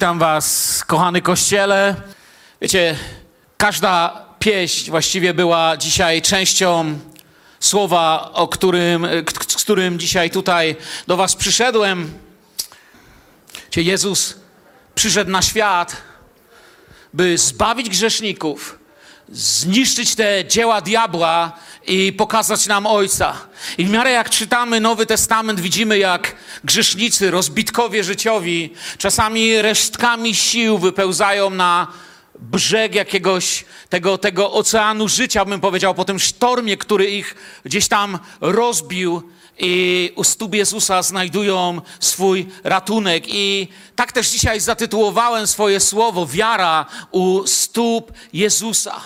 Witam Was, kochany kościele. Wiecie, każda pieśń właściwie była dzisiaj częścią słowa, o którym, z którym dzisiaj tutaj do Was przyszedłem. Wiecie, Jezus przyszedł na świat, by zbawić grzeszników, zniszczyć te dzieła diabła i pokazać nam Ojca. I w miarę jak czytamy Nowy Testament, widzimy jak grzesznicy, rozbitkowie życiowi, czasami resztkami sił wypełzają na brzeg jakiegoś tego, tego oceanu życia, bym powiedział, po tym sztormie, który ich gdzieś tam rozbił i u stóp Jezusa znajdują swój ratunek. I tak też dzisiaj zatytułowałem swoje słowo Wiara u stóp Jezusa.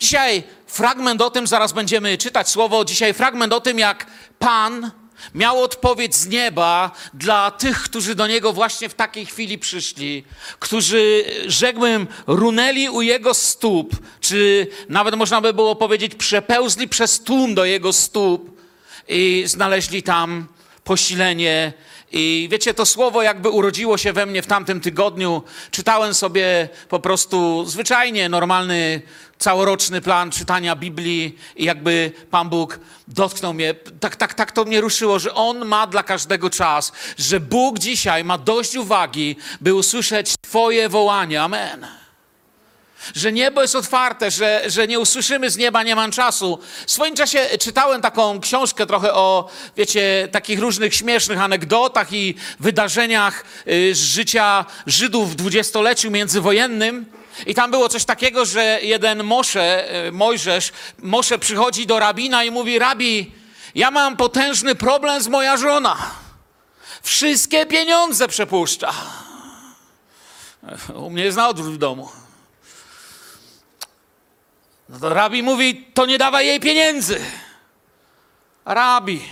Dzisiaj fragment o tym, zaraz będziemy czytać słowo, dzisiaj fragment o tym, jak Pan miał odpowiedź z nieba dla tych, którzy do Niego właśnie w takiej chwili przyszli, którzy, rzekłbym, runęli u Jego stóp, czy nawet można by było powiedzieć, przepełzli przez tłum do Jego stóp i znaleźli tam posilenie. I wiecie, to słowo jakby urodziło się we mnie w tamtym tygodniu. Czytałem sobie po prostu zwyczajnie normalny, całoroczny plan czytania Biblii i jakby Pan Bóg dotknął mnie. Tak, tak, tak to mnie ruszyło, że On ma dla każdego czas, że Bóg dzisiaj ma dość uwagi, by usłyszeć Twoje wołanie. Amen że niebo jest otwarte, że, że nie usłyszymy z nieba, nie mam czasu. W swoim czasie czytałem taką książkę trochę o, wiecie, takich różnych śmiesznych anegdotach i wydarzeniach y, z życia Żydów w dwudziestoleciu międzywojennym. I tam było coś takiego, że jeden Mosze, y, Mojżesz, Mosze przychodzi do rabina i mówi, rabi, ja mam potężny problem z moja żona. Wszystkie pieniądze przepuszcza. U mnie jest na odwrót w domu. No to rabi mówi, to nie dawaj jej pieniędzy. Rabi,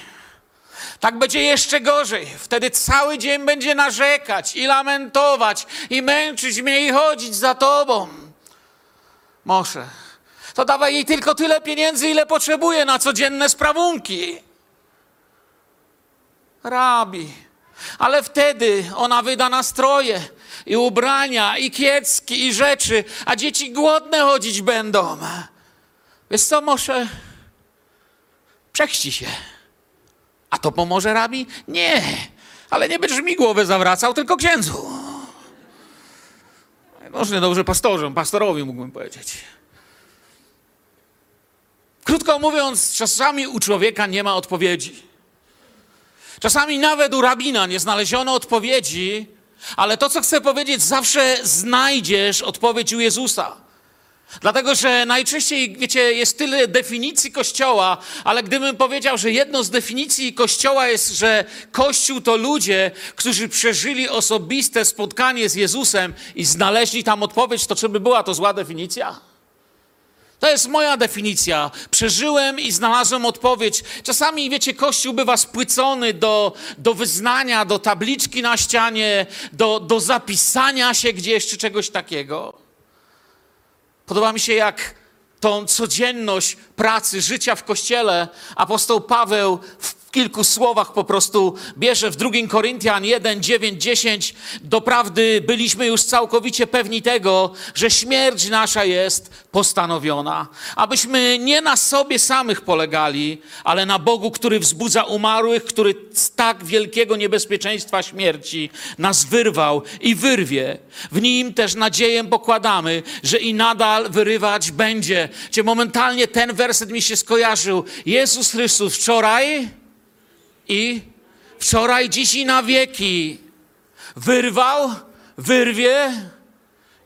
tak będzie jeszcze gorzej. Wtedy cały dzień będzie narzekać i lamentować i męczyć mnie i chodzić za tobą. Mosze, to dawaj jej tylko tyle pieniędzy, ile potrzebuje na codzienne sprawunki. Rabi, ale wtedy ona wyda nastroje i ubrania, i kiecki, i rzeczy, a dzieci głodne chodzić będą. Wiesz co, Mosze? Przechści się. A to pomoże rabi? Nie, ale nie będziesz mi głowę zawracał, tylko księdzu. Może dobrze pastorzom, pastorowi mógłbym powiedzieć. Krótko mówiąc, czasami u człowieka nie ma odpowiedzi. Czasami nawet u rabina nie znaleziono odpowiedzi, ale to, co chcę powiedzieć, zawsze znajdziesz odpowiedź u Jezusa. Dlatego, że najczęściej, wiecie, jest tyle definicji Kościoła, ale gdybym powiedział, że jedną z definicji Kościoła jest, że Kościół to ludzie, którzy przeżyli osobiste spotkanie z Jezusem i znaleźli tam odpowiedź, to czy by była to zła definicja? To jest moja definicja. Przeżyłem i znalazłem odpowiedź. Czasami, wiecie, Kościół bywa spłycony do, do wyznania, do tabliczki na ścianie, do, do zapisania się gdzieś czy czegoś takiego. Podoba mi się, jak tą codzienność pracy, życia w Kościele apostoł Paweł w kilku słowach po prostu bierze w 2 Koryntian 1, 9, 10. Doprawdy byliśmy już całkowicie pewni tego, że śmierć nasza jest postanowiona. Abyśmy nie na sobie samych polegali, ale na Bogu, który wzbudza umarłych, który z tak wielkiego niebezpieczeństwa śmierci nas wyrwał i wyrwie. W nim też nadzieję pokładamy, że i nadal wyrywać będzie. Gdzie momentalnie ten werset mi się skojarzył. Jezus Chrystus wczoraj i wczoraj, dziś i na wieki wyrwał, wyrwie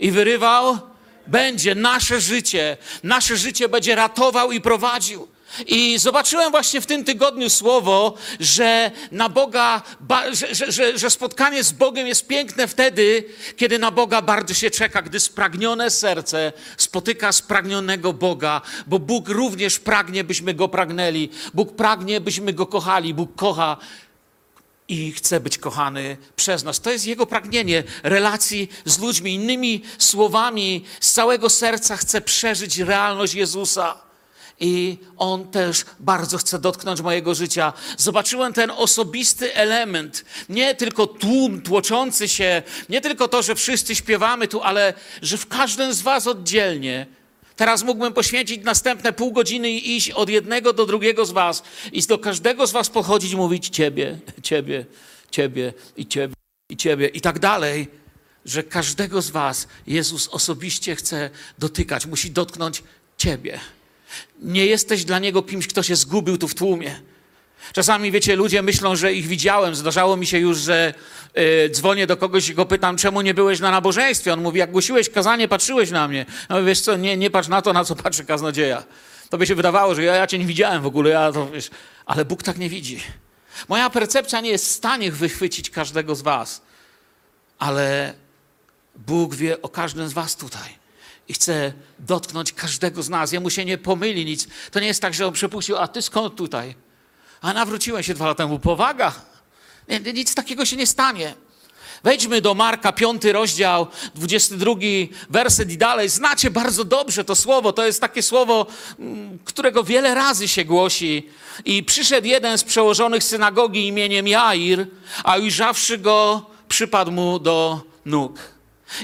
i wyrywał będzie nasze życie. Nasze życie będzie ratował i prowadził. I zobaczyłem właśnie w tym tygodniu słowo, że na Boga, że, że, że spotkanie z Bogiem jest piękne wtedy, kiedy na Boga bardzo się czeka, gdy spragnione serce spotyka spragnionego Boga, bo Bóg również pragnie, byśmy Go pragnęli. Bóg pragnie, byśmy Go kochali. Bóg kocha i chce być kochany przez nas. To jest Jego pragnienie relacji z ludźmi. Innymi słowami, z całego serca chce przeżyć realność Jezusa. I On też bardzo chce dotknąć mojego życia. Zobaczyłem ten osobisty element. Nie tylko tłum tłoczący się, nie tylko to, że wszyscy śpiewamy tu, ale że w każdym z Was oddzielnie. Teraz mógłbym poświęcić następne pół godziny i iść od jednego do drugiego z Was i do każdego z Was podchodzić i mówić Ciebie, Ciebie, Ciebie i Ciebie i Ciebie i tak dalej, że każdego z Was Jezus osobiście chce dotykać, musi dotknąć Ciebie. Nie jesteś dla Niego kimś, kto się zgubił tu w tłumie. Czasami, wiecie, ludzie myślą, że ich widziałem. Zdarzało mi się już, że y, dzwonię do kogoś i go pytam, czemu nie byłeś na nabożeństwie? On mówi, jak głosiłeś kazanie, patrzyłeś na mnie. No wiesz co, nie, nie patrz na to, na co patrzy kaznodzieja. To by się wydawało, że ja, ja cię nie widziałem w ogóle, ja to wiesz, ale Bóg tak nie widzi. Moja percepcja nie jest w stanie wychwycić każdego z was, ale Bóg wie o każdym z was tutaj i chce dotknąć każdego z nas. Jemu się nie pomyli nic. To nie jest tak, że on przepuścił, a ty skąd tutaj? A nawróciłem się dwa lata temu. Powaga. Nie, nic takiego się nie stanie. Wejdźmy do Marka, piąty rozdział, 22 werset i dalej. Znacie bardzo dobrze to słowo. To jest takie słowo, którego wiele razy się głosi. I przyszedł jeden z przełożonych synagogi imieniem Jair, a ujrzawszy go, przypadł mu do nóg.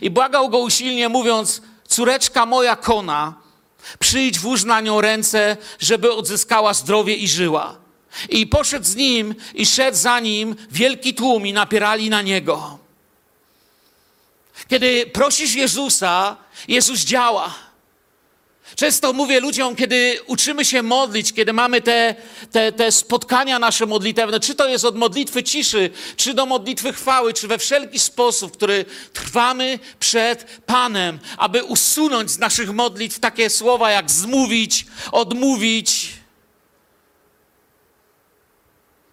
I błagał go usilnie, mówiąc, córeczka moja kona, przyjdź, włóż na nią ręce, żeby odzyskała zdrowie i żyła. I poszedł z nim i szedł za nim wielki tłum i napierali na niego. Kiedy prosisz Jezusa, Jezus działa. Często mówię ludziom, kiedy uczymy się modlić, kiedy mamy te, te, te spotkania nasze modlitewne, czy to jest od modlitwy ciszy, czy do modlitwy chwały, czy we wszelki sposób, który trwamy przed Panem, aby usunąć z naszych modlitw takie słowa jak zmówić, odmówić.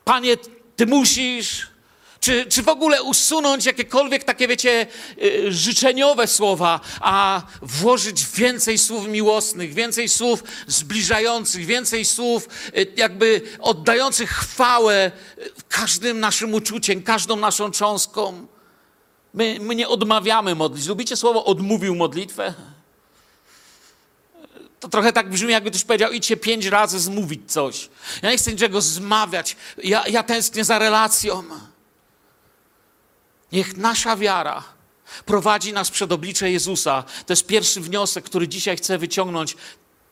Panie, Ty musisz, czy, czy w ogóle usunąć jakiekolwiek takie, wiecie, yy, życzeniowe słowa, a włożyć więcej słów miłosnych, więcej słów zbliżających, więcej słów yy, jakby oddających chwałę każdym naszym uczuciem, każdą naszą cząstką. My, my nie odmawiamy modlić. Lubicie słowo odmówił modlitwę? To trochę tak brzmi, jakby ktoś powiedział, idźcie pięć razy zmówić coś. Ja nie chcę niczego zmawiać. Ja, ja tęsknię za relacją. Niech nasza wiara prowadzi nas przed oblicze Jezusa. To jest pierwszy wniosek, który dzisiaj chcę wyciągnąć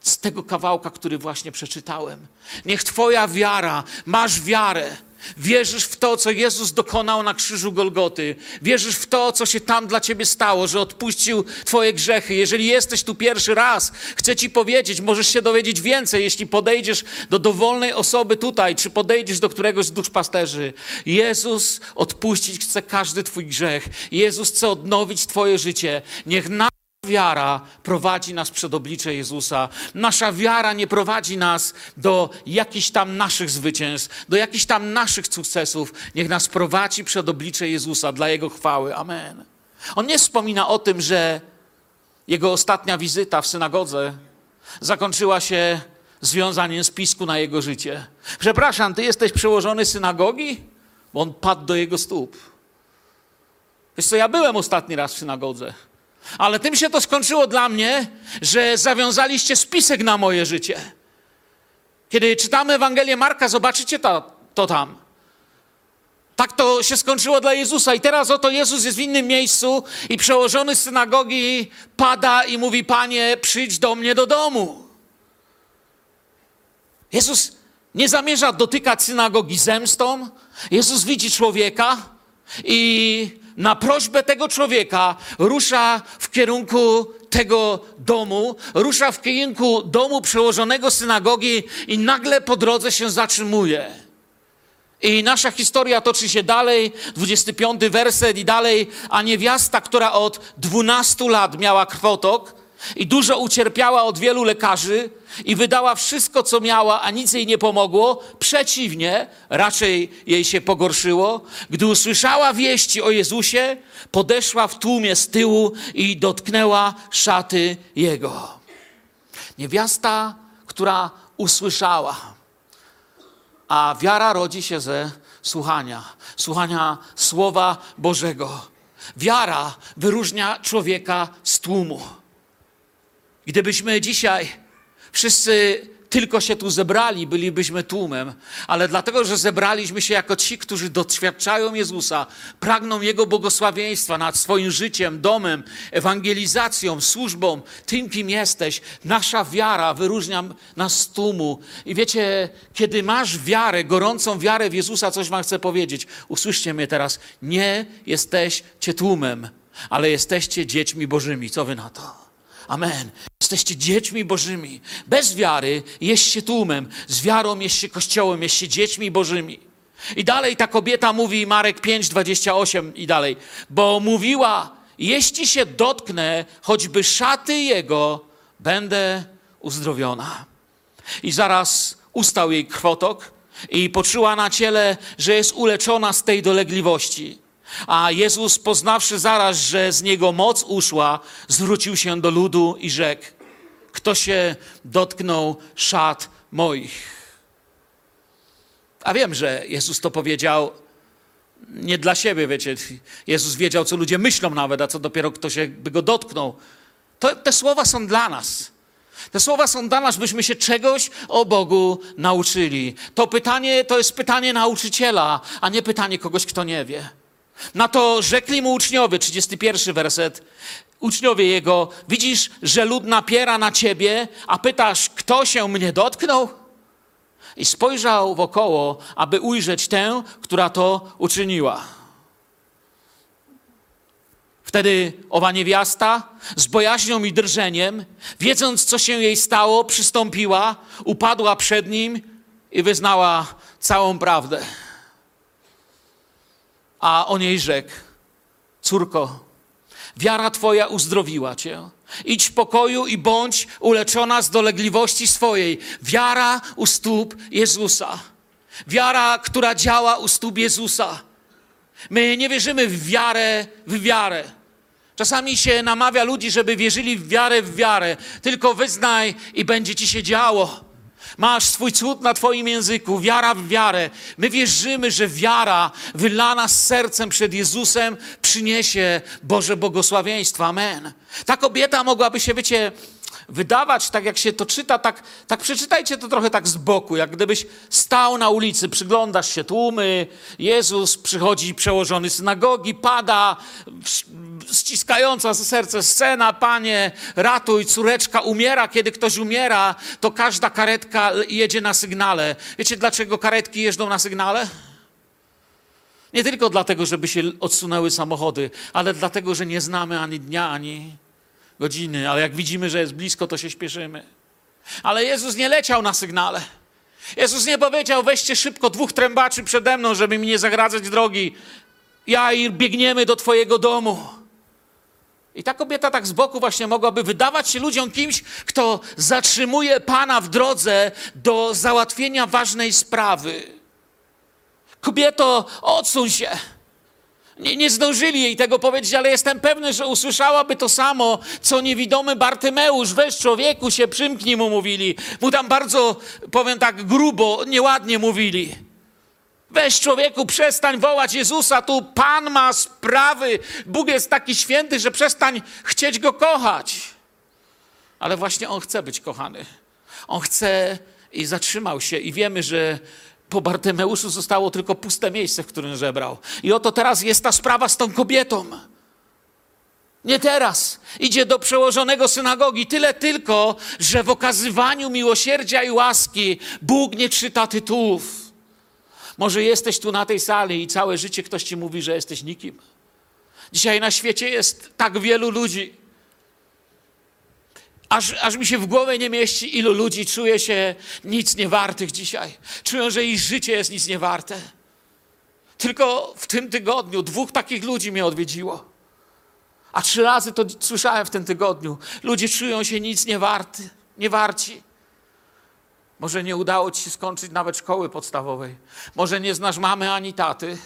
z tego kawałka, który właśnie przeczytałem. Niech Twoja wiara, masz wiarę, Wierzysz w to, co Jezus dokonał na krzyżu Golgoty. Wierzysz w to, co się tam dla ciebie stało, że odpuścił Twoje grzechy. Jeżeli jesteś tu pierwszy raz, chcę Ci powiedzieć, możesz się dowiedzieć więcej, jeśli podejdziesz do dowolnej osoby tutaj, czy podejdziesz do któregoś z duszpasterzy. Jezus odpuścić chce każdy Twój grzech. Jezus chce odnowić Twoje życie. Niech na wiara prowadzi nas przed oblicze Jezusa. Nasza wiara nie prowadzi nas do jakichś tam naszych zwycięstw, do jakichś tam naszych sukcesów. Niech nas prowadzi przed oblicze Jezusa dla Jego chwały. Amen. On nie wspomina o tym, że jego ostatnia wizyta w synagodze zakończyła się związaniem spisku na jego życie. Przepraszam, ty jesteś przełożony synagogi? Bo on padł do jego stóp. Wiesz co, ja byłem ostatni raz w synagodze. Ale tym się to skończyło dla mnie, że zawiązaliście spisek na moje życie. Kiedy czytamy Ewangelię Marka, zobaczycie to, to tam. Tak to się skończyło dla Jezusa. I teraz oto Jezus jest w innym miejscu i przełożony z synagogi pada i mówi: Panie, przyjdź do mnie do domu. Jezus nie zamierza dotykać synagogi zemstą. Jezus widzi człowieka i na prośbę tego człowieka rusza w kierunku tego domu, rusza w kierunku domu przełożonego synagogi i nagle po drodze się zatrzymuje. I nasza historia toczy się dalej, 25 werset i dalej, a niewiasta, która od 12 lat miała krwotok, i dużo ucierpiała od wielu lekarzy i wydała wszystko, co miała, a nic jej nie pomogło. Przeciwnie, raczej jej się pogorszyło. Gdy usłyszała wieści o Jezusie, podeszła w tłumie z tyłu i dotknęła szaty Jego. Niewiasta, która usłyszała, a wiara rodzi się ze słuchania, słuchania Słowa Bożego. Wiara wyróżnia człowieka z tłumu. Gdybyśmy dzisiaj wszyscy tylko się tu zebrali, bylibyśmy tłumem, ale dlatego, że zebraliśmy się jako ci, którzy doświadczają Jezusa, pragną Jego błogosławieństwa nad swoim życiem, domem, ewangelizacją, służbą, tym, kim jesteś. Nasza wiara wyróżnia nas z tłumu. I wiecie, kiedy masz wiarę, gorącą wiarę w Jezusa, coś wam chcę powiedzieć. Usłyszcie mnie teraz. Nie jesteście tłumem, ale jesteście dziećmi Bożymi. Co wy na to? Amen. Jesteście dziećmi Bożymi. Bez wiary jest się tłumem, z wiarą jest się kościołem, jest się dziećmi Bożymi. I dalej ta kobieta mówi, Marek 5, 28 i dalej, bo mówiła, jeśli się dotknę choćby szaty Jego, będę uzdrowiona. I zaraz ustał jej krwotok i poczuła na ciele, że jest uleczona z tej dolegliwości. A Jezus, poznawszy zaraz, że z niego moc uszła, zwrócił się do ludu i rzekł: Kto się dotknął szat moich? A wiem, że Jezus to powiedział nie dla siebie, wiecie. Jezus wiedział, co ludzie myślą nawet, a co dopiero kto się by go dotknął. To, te słowa są dla nas. Te słowa są dla nas, byśmy się czegoś o Bogu nauczyli. To pytanie to jest pytanie nauczyciela, a nie pytanie kogoś, kto nie wie. Na to rzekli mu uczniowie, 31 werset. Uczniowie jego, widzisz, że lud napiera na ciebie, a pytasz, kto się mnie dotknął? I spojrzał wokoło, aby ujrzeć tę, która to uczyniła. Wtedy owa niewiasta z bojaźnią i drżeniem, wiedząc, co się jej stało, przystąpiła, upadła przed nim i wyznała całą prawdę. A on jej rzekł: Córko, wiara twoja uzdrowiła cię. Idź w pokoju i bądź uleczona z dolegliwości swojej. Wiara u stóp Jezusa. Wiara, która działa u stóp Jezusa. My nie wierzymy w wiarę, w wiarę. Czasami się namawia ludzi, żeby wierzyli w wiarę, w wiarę. Tylko wyznaj i będzie ci się działo. Masz swój cud na Twoim języku, wiara w wiarę. My wierzymy, że wiara wylana z sercem przed Jezusem przyniesie Boże błogosławieństwo. Amen. Ta kobieta mogłaby się, wiecie, wydawać, tak jak się to czyta, tak, tak przeczytajcie to trochę tak z boku, jak gdybyś stał na ulicy, przyglądasz się tłumy, Jezus przychodzi przełożony synagogi, pada, ściskająca serce scena, panie, ratuj, córeczka umiera, kiedy ktoś umiera, to każda karetka jedzie na sygnale. Wiecie, dlaczego karetki jeżdżą na sygnale? Nie tylko dlatego, żeby się odsunęły samochody, ale dlatego, że nie znamy ani dnia, ani godziny, ale jak widzimy, że jest blisko, to się śpieszymy. Ale Jezus nie leciał na sygnale. Jezus nie powiedział, weźcie szybko dwóch trębaczy przede mną, żeby mi nie zagradzać drogi. Ja i biegniemy do Twojego domu. I ta kobieta tak z boku właśnie mogłaby wydawać się ludziom kimś, kto zatrzymuje Pana w drodze do załatwienia ważnej sprawy. Kobieto, odsuń się. Nie, nie zdążyli jej tego powiedzieć, ale jestem pewny, że usłyszałaby to samo, co niewidomy Bartymeusz. Weź człowieku się przymknij, mu mówili. Mu tam bardzo, powiem tak grubo, nieładnie mówili. Weź człowieku, przestań wołać Jezusa, tu Pan ma sprawy. Bóg jest taki święty, że przestań chcieć Go kochać. Ale właśnie On chce być kochany. On chce i zatrzymał się i wiemy, że po Bartymeuszu zostało tylko puste miejsce, w którym żebrał. I oto teraz jest ta sprawa z tą kobietą. Nie teraz. Idzie do przełożonego synagogi. Tyle tylko, że w okazywaniu miłosierdzia i łaski Bóg nie czyta tytułów. Może jesteś tu na tej sali i całe życie ktoś ci mówi, że jesteś nikim. Dzisiaj na świecie jest tak wielu ludzi. Aż, aż mi się w głowie nie mieści, ilu ludzi czuje się nic niewartych dzisiaj. Czują, że ich życie jest nic niewarte. Tylko w tym tygodniu dwóch takich ludzi mnie odwiedziło. A trzy razy to słyszałem w tym tygodniu. Ludzie czują się nic niewarty, niewarci. Może nie udało ci się skończyć nawet szkoły podstawowej. Może nie znasz mamy ani taty.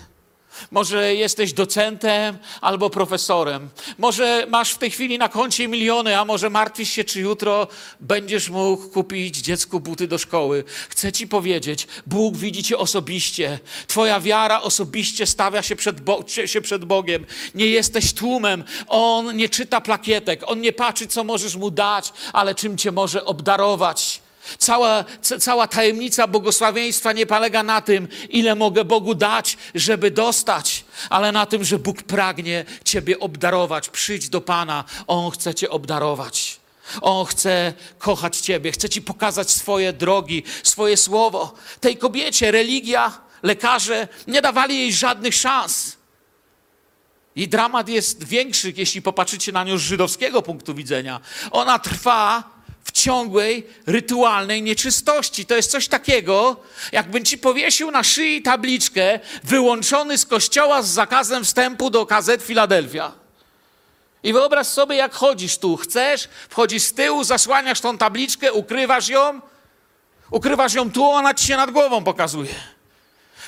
Może jesteś docentem albo profesorem. Może masz w tej chwili na koncie miliony, a może martwisz się, czy jutro będziesz mógł kupić dziecku buty do szkoły. Chcę ci powiedzieć, Bóg widzi cię osobiście. Twoja wiara osobiście stawia się przed, Bo się przed Bogiem. Nie jesteś tłumem. On nie czyta plakietek. On nie patrzy, co możesz mu dać, ale czym cię może obdarować. Cała, ca- cała tajemnica błogosławieństwa nie polega na tym, ile mogę Bogu dać, żeby dostać, ale na tym, że Bóg pragnie Ciebie obdarować. Przyjdź do Pana, On chce Cię obdarować. On chce kochać Ciebie, chce Ci pokazać swoje drogi, swoje słowo. Tej kobiecie religia, lekarze nie dawali jej żadnych szans. I dramat jest większy, jeśli popatrzycie na nią z żydowskiego punktu widzenia. Ona trwa w ciągłej, rytualnej nieczystości. To jest coś takiego, jakbym ci powiesił na szyi tabliczkę wyłączony z kościoła z zakazem wstępu do KZ Filadelfia. I wyobraź sobie, jak chodzisz tu. Chcesz, wchodzisz z tyłu, zasłaniasz tą tabliczkę, ukrywasz ją, ukrywasz ją tu, ona ci się nad głową pokazuje.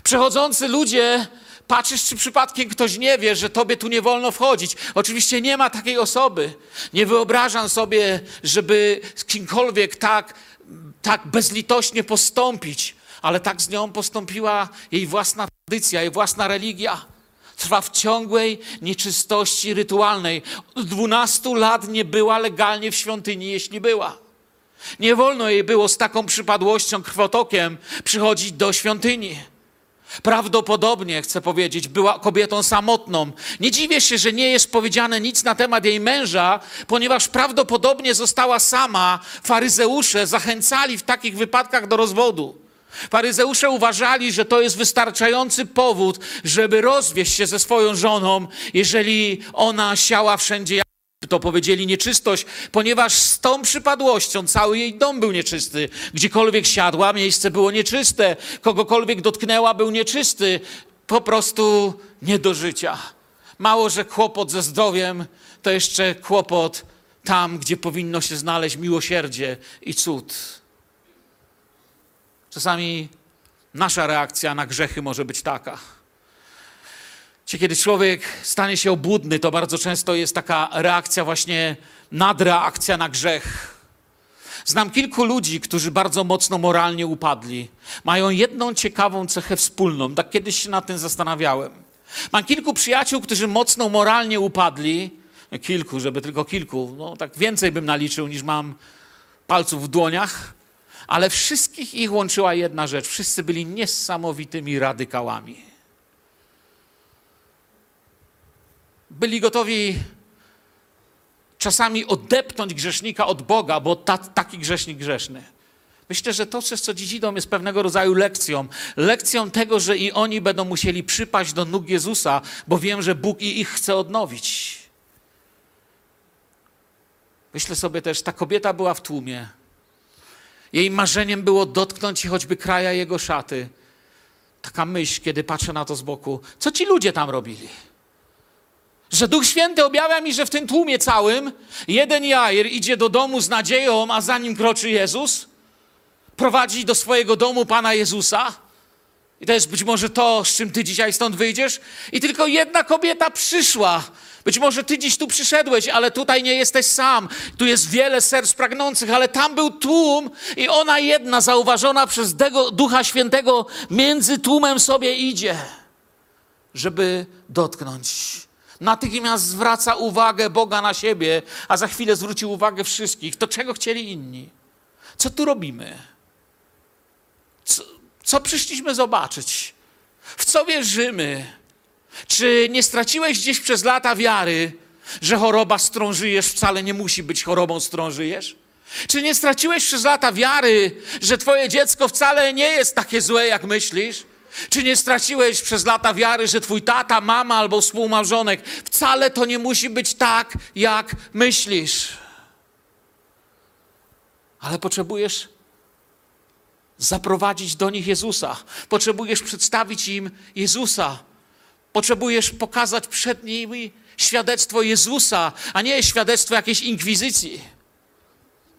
Przechodzący ludzie, patrzysz, czy przypadkiem ktoś nie wie, że tobie tu nie wolno wchodzić. Oczywiście nie ma takiej osoby. Nie wyobrażam sobie, żeby z kimkolwiek tak, tak bezlitośnie postąpić, ale tak z nią postąpiła jej własna tradycja, jej własna religia. Trwa w ciągłej nieczystości rytualnej. Od 12 lat nie była legalnie w świątyni, jeśli była. Nie wolno jej było z taką przypadłością, krwotokiem przychodzić do świątyni. Prawdopodobnie, chcę powiedzieć, była kobietą samotną. Nie dziwię się, że nie jest powiedziane nic na temat jej męża, ponieważ prawdopodobnie została sama. Faryzeusze zachęcali w takich wypadkach do rozwodu. Faryzeusze uważali, że to jest wystarczający powód, żeby rozwieść się ze swoją żoną, jeżeli ona siała wszędzie to powiedzieli nieczystość, ponieważ z tą przypadłością cały jej dom był nieczysty. Gdziekolwiek siadła, miejsce było nieczyste. Kogokolwiek dotknęła, był nieczysty. Po prostu nie do życia. Mało, że kłopot ze zdrowiem, to jeszcze kłopot tam, gdzie powinno się znaleźć miłosierdzie i cud. Czasami nasza reakcja na grzechy może być taka. Czy kiedy człowiek stanie się obłudny, to bardzo często jest taka reakcja właśnie nadreakcja na grzech. Znam kilku ludzi, którzy bardzo mocno moralnie upadli. Mają jedną ciekawą cechę wspólną. Tak kiedyś się nad tym zastanawiałem. Mam kilku przyjaciół, którzy mocno moralnie upadli. Kilku, żeby tylko kilku. No tak więcej bym naliczył niż mam palców w dłoniach. Ale wszystkich ich łączyła jedna rzecz. Wszyscy byli niesamowitymi radykałami. Byli gotowi czasami odepnąć grzesznika od Boga, bo ta, taki grzesznik grzeszny. Myślę, że to, przez co dziś idą, jest pewnego rodzaju lekcją. Lekcją tego, że i oni będą musieli przypaść do nóg Jezusa, bo wiem, że Bóg i ich chce odnowić. Myślę sobie też, ta kobieta była w tłumie. Jej marzeniem było dotknąć choćby kraja jego szaty. Taka myśl, kiedy patrzę na to z boku. Co ci ludzie tam robili? Że Duch Święty objawia mi, że w tym tłumie całym jeden Jair idzie do domu z nadzieją, a za nim kroczy Jezus, prowadzi do swojego domu Pana Jezusa. I to jest być może to, z czym ty dzisiaj stąd wyjdziesz. I tylko jedna kobieta przyszła. Być może ty dziś tu przyszedłeś, ale tutaj nie jesteś sam. Tu jest wiele serc pragnących, ale tam był tłum i ona jedna, zauważona przez Ducha Świętego, między tłumem sobie idzie, żeby dotknąć natychmiast zwraca uwagę Boga na siebie, a za chwilę zwróci uwagę wszystkich. To czego chcieli inni? Co tu robimy? Co, co przyszliśmy zobaczyć? W co wierzymy? Czy nie straciłeś gdzieś przez lata wiary, że choroba, z którą żyjesz, wcale nie musi być chorobą, z którą żyjesz? Czy nie straciłeś przez lata wiary, że twoje dziecko wcale nie jest takie złe, jak myślisz? Czy nie straciłeś przez lata wiary, że twój tata, mama albo współmałżonek wcale to nie musi być tak, jak myślisz? Ale potrzebujesz zaprowadzić do nich Jezusa. Potrzebujesz przedstawić im Jezusa. Potrzebujesz pokazać przed nimi świadectwo Jezusa, a nie świadectwo jakiejś inkwizycji.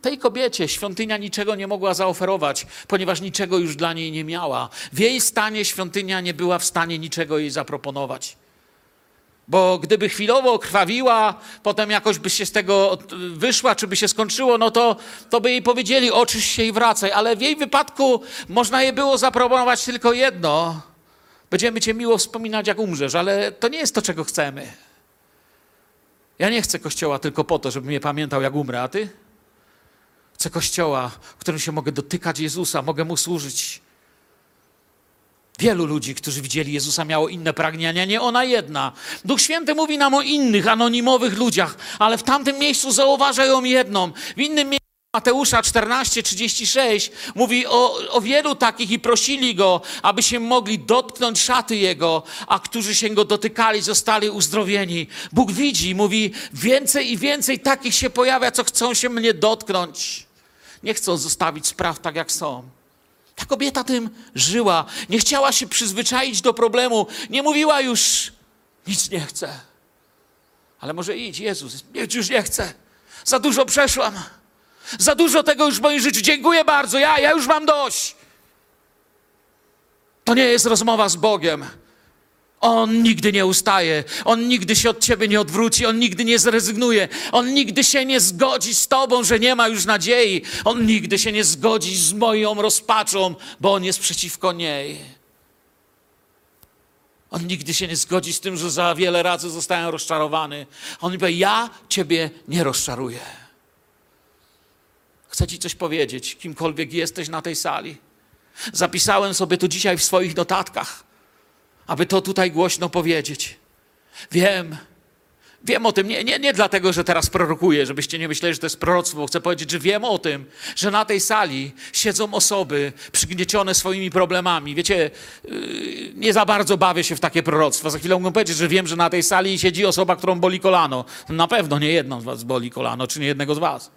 Tej kobiecie świątynia niczego nie mogła zaoferować, ponieważ niczego już dla niej nie miała. W jej stanie świątynia nie była w stanie niczego jej zaproponować. Bo gdyby chwilowo krwawiła, potem jakoś by się z tego wyszła, czy by się skończyło, no to, to by jej powiedzieli, oczyś się i wracaj. Ale w jej wypadku można jej było zaproponować tylko jedno. Będziemy cię miło wspominać, jak umrzesz, ale to nie jest to, czego chcemy. Ja nie chcę kościoła tylko po to, żeby mnie pamiętał, jak umrę, a ty? Chcę kościoła, w którym się mogę dotykać Jezusa, mogę mu służyć. Wielu ludzi, którzy widzieli Jezusa, miało inne pragnienia, nie ona jedna. Duch Święty mówi nam o innych, anonimowych ludziach, ale w tamtym miejscu zauważają jedną. W innym miejscu Mateusza 14:36 mówi o, o wielu takich i prosili go, aby się mogli dotknąć szaty jego, a którzy się go dotykali, zostali uzdrowieni. Bóg widzi, mówi: Więcej i więcej takich się pojawia, co chcą się mnie dotknąć. Nie chcą zostawić spraw tak, jak są. Ta kobieta tym żyła. Nie chciała się przyzwyczaić do problemu. Nie mówiła już, nic nie chcę. Ale może idź, Jezus, już nie chcę. Za dużo przeszłam. Za dużo tego już w moim życiu. Dziękuję bardzo, ja, ja już mam dość. To nie jest rozmowa z Bogiem. On nigdy nie ustaje, on nigdy się od ciebie nie odwróci, on nigdy nie zrezygnuje, on nigdy się nie zgodzi z tobą, że nie ma już nadziei, on nigdy się nie zgodzi z moją rozpaczą, bo on jest przeciwko niej. On nigdy się nie zgodzi z tym, że za wiele razy zostałem rozczarowany. On powie: Ja ciebie nie rozczaruję. Chcę Ci coś powiedzieć, kimkolwiek jesteś na tej sali. Zapisałem sobie to dzisiaj w swoich notatkach, aby to tutaj głośno powiedzieć. Wiem, wiem o tym, nie, nie, nie dlatego, że teraz prorokuję, żebyście nie myśleli, że to jest proroctwo. Chcę powiedzieć, że wiem o tym, że na tej sali siedzą osoby przygniecione swoimi problemami. Wiecie, yy, nie za bardzo bawię się w takie proroctwa. Za chwilę mogę powiedzieć, że wiem, że na tej sali siedzi osoba, którą boli kolano. Na pewno nie jedną z was boli kolano, czy nie jednego z was.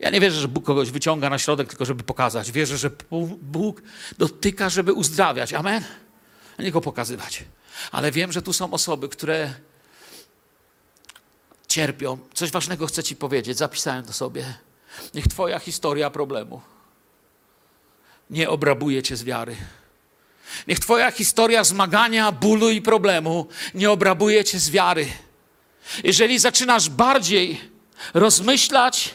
Ja nie wierzę, że Bóg kogoś wyciąga na środek, tylko żeby pokazać. Wierzę, że Bóg dotyka, żeby uzdrawiać. Amen? Nie go pokazywać. Ale wiem, że tu są osoby, które cierpią. Coś ważnego chcę Ci powiedzieć. Zapisałem to sobie. Niech Twoja historia problemu nie obrabuje Cię z wiary. Niech Twoja historia zmagania, bólu i problemu nie obrabuje Cię z wiary. Jeżeli zaczynasz bardziej rozmyślać,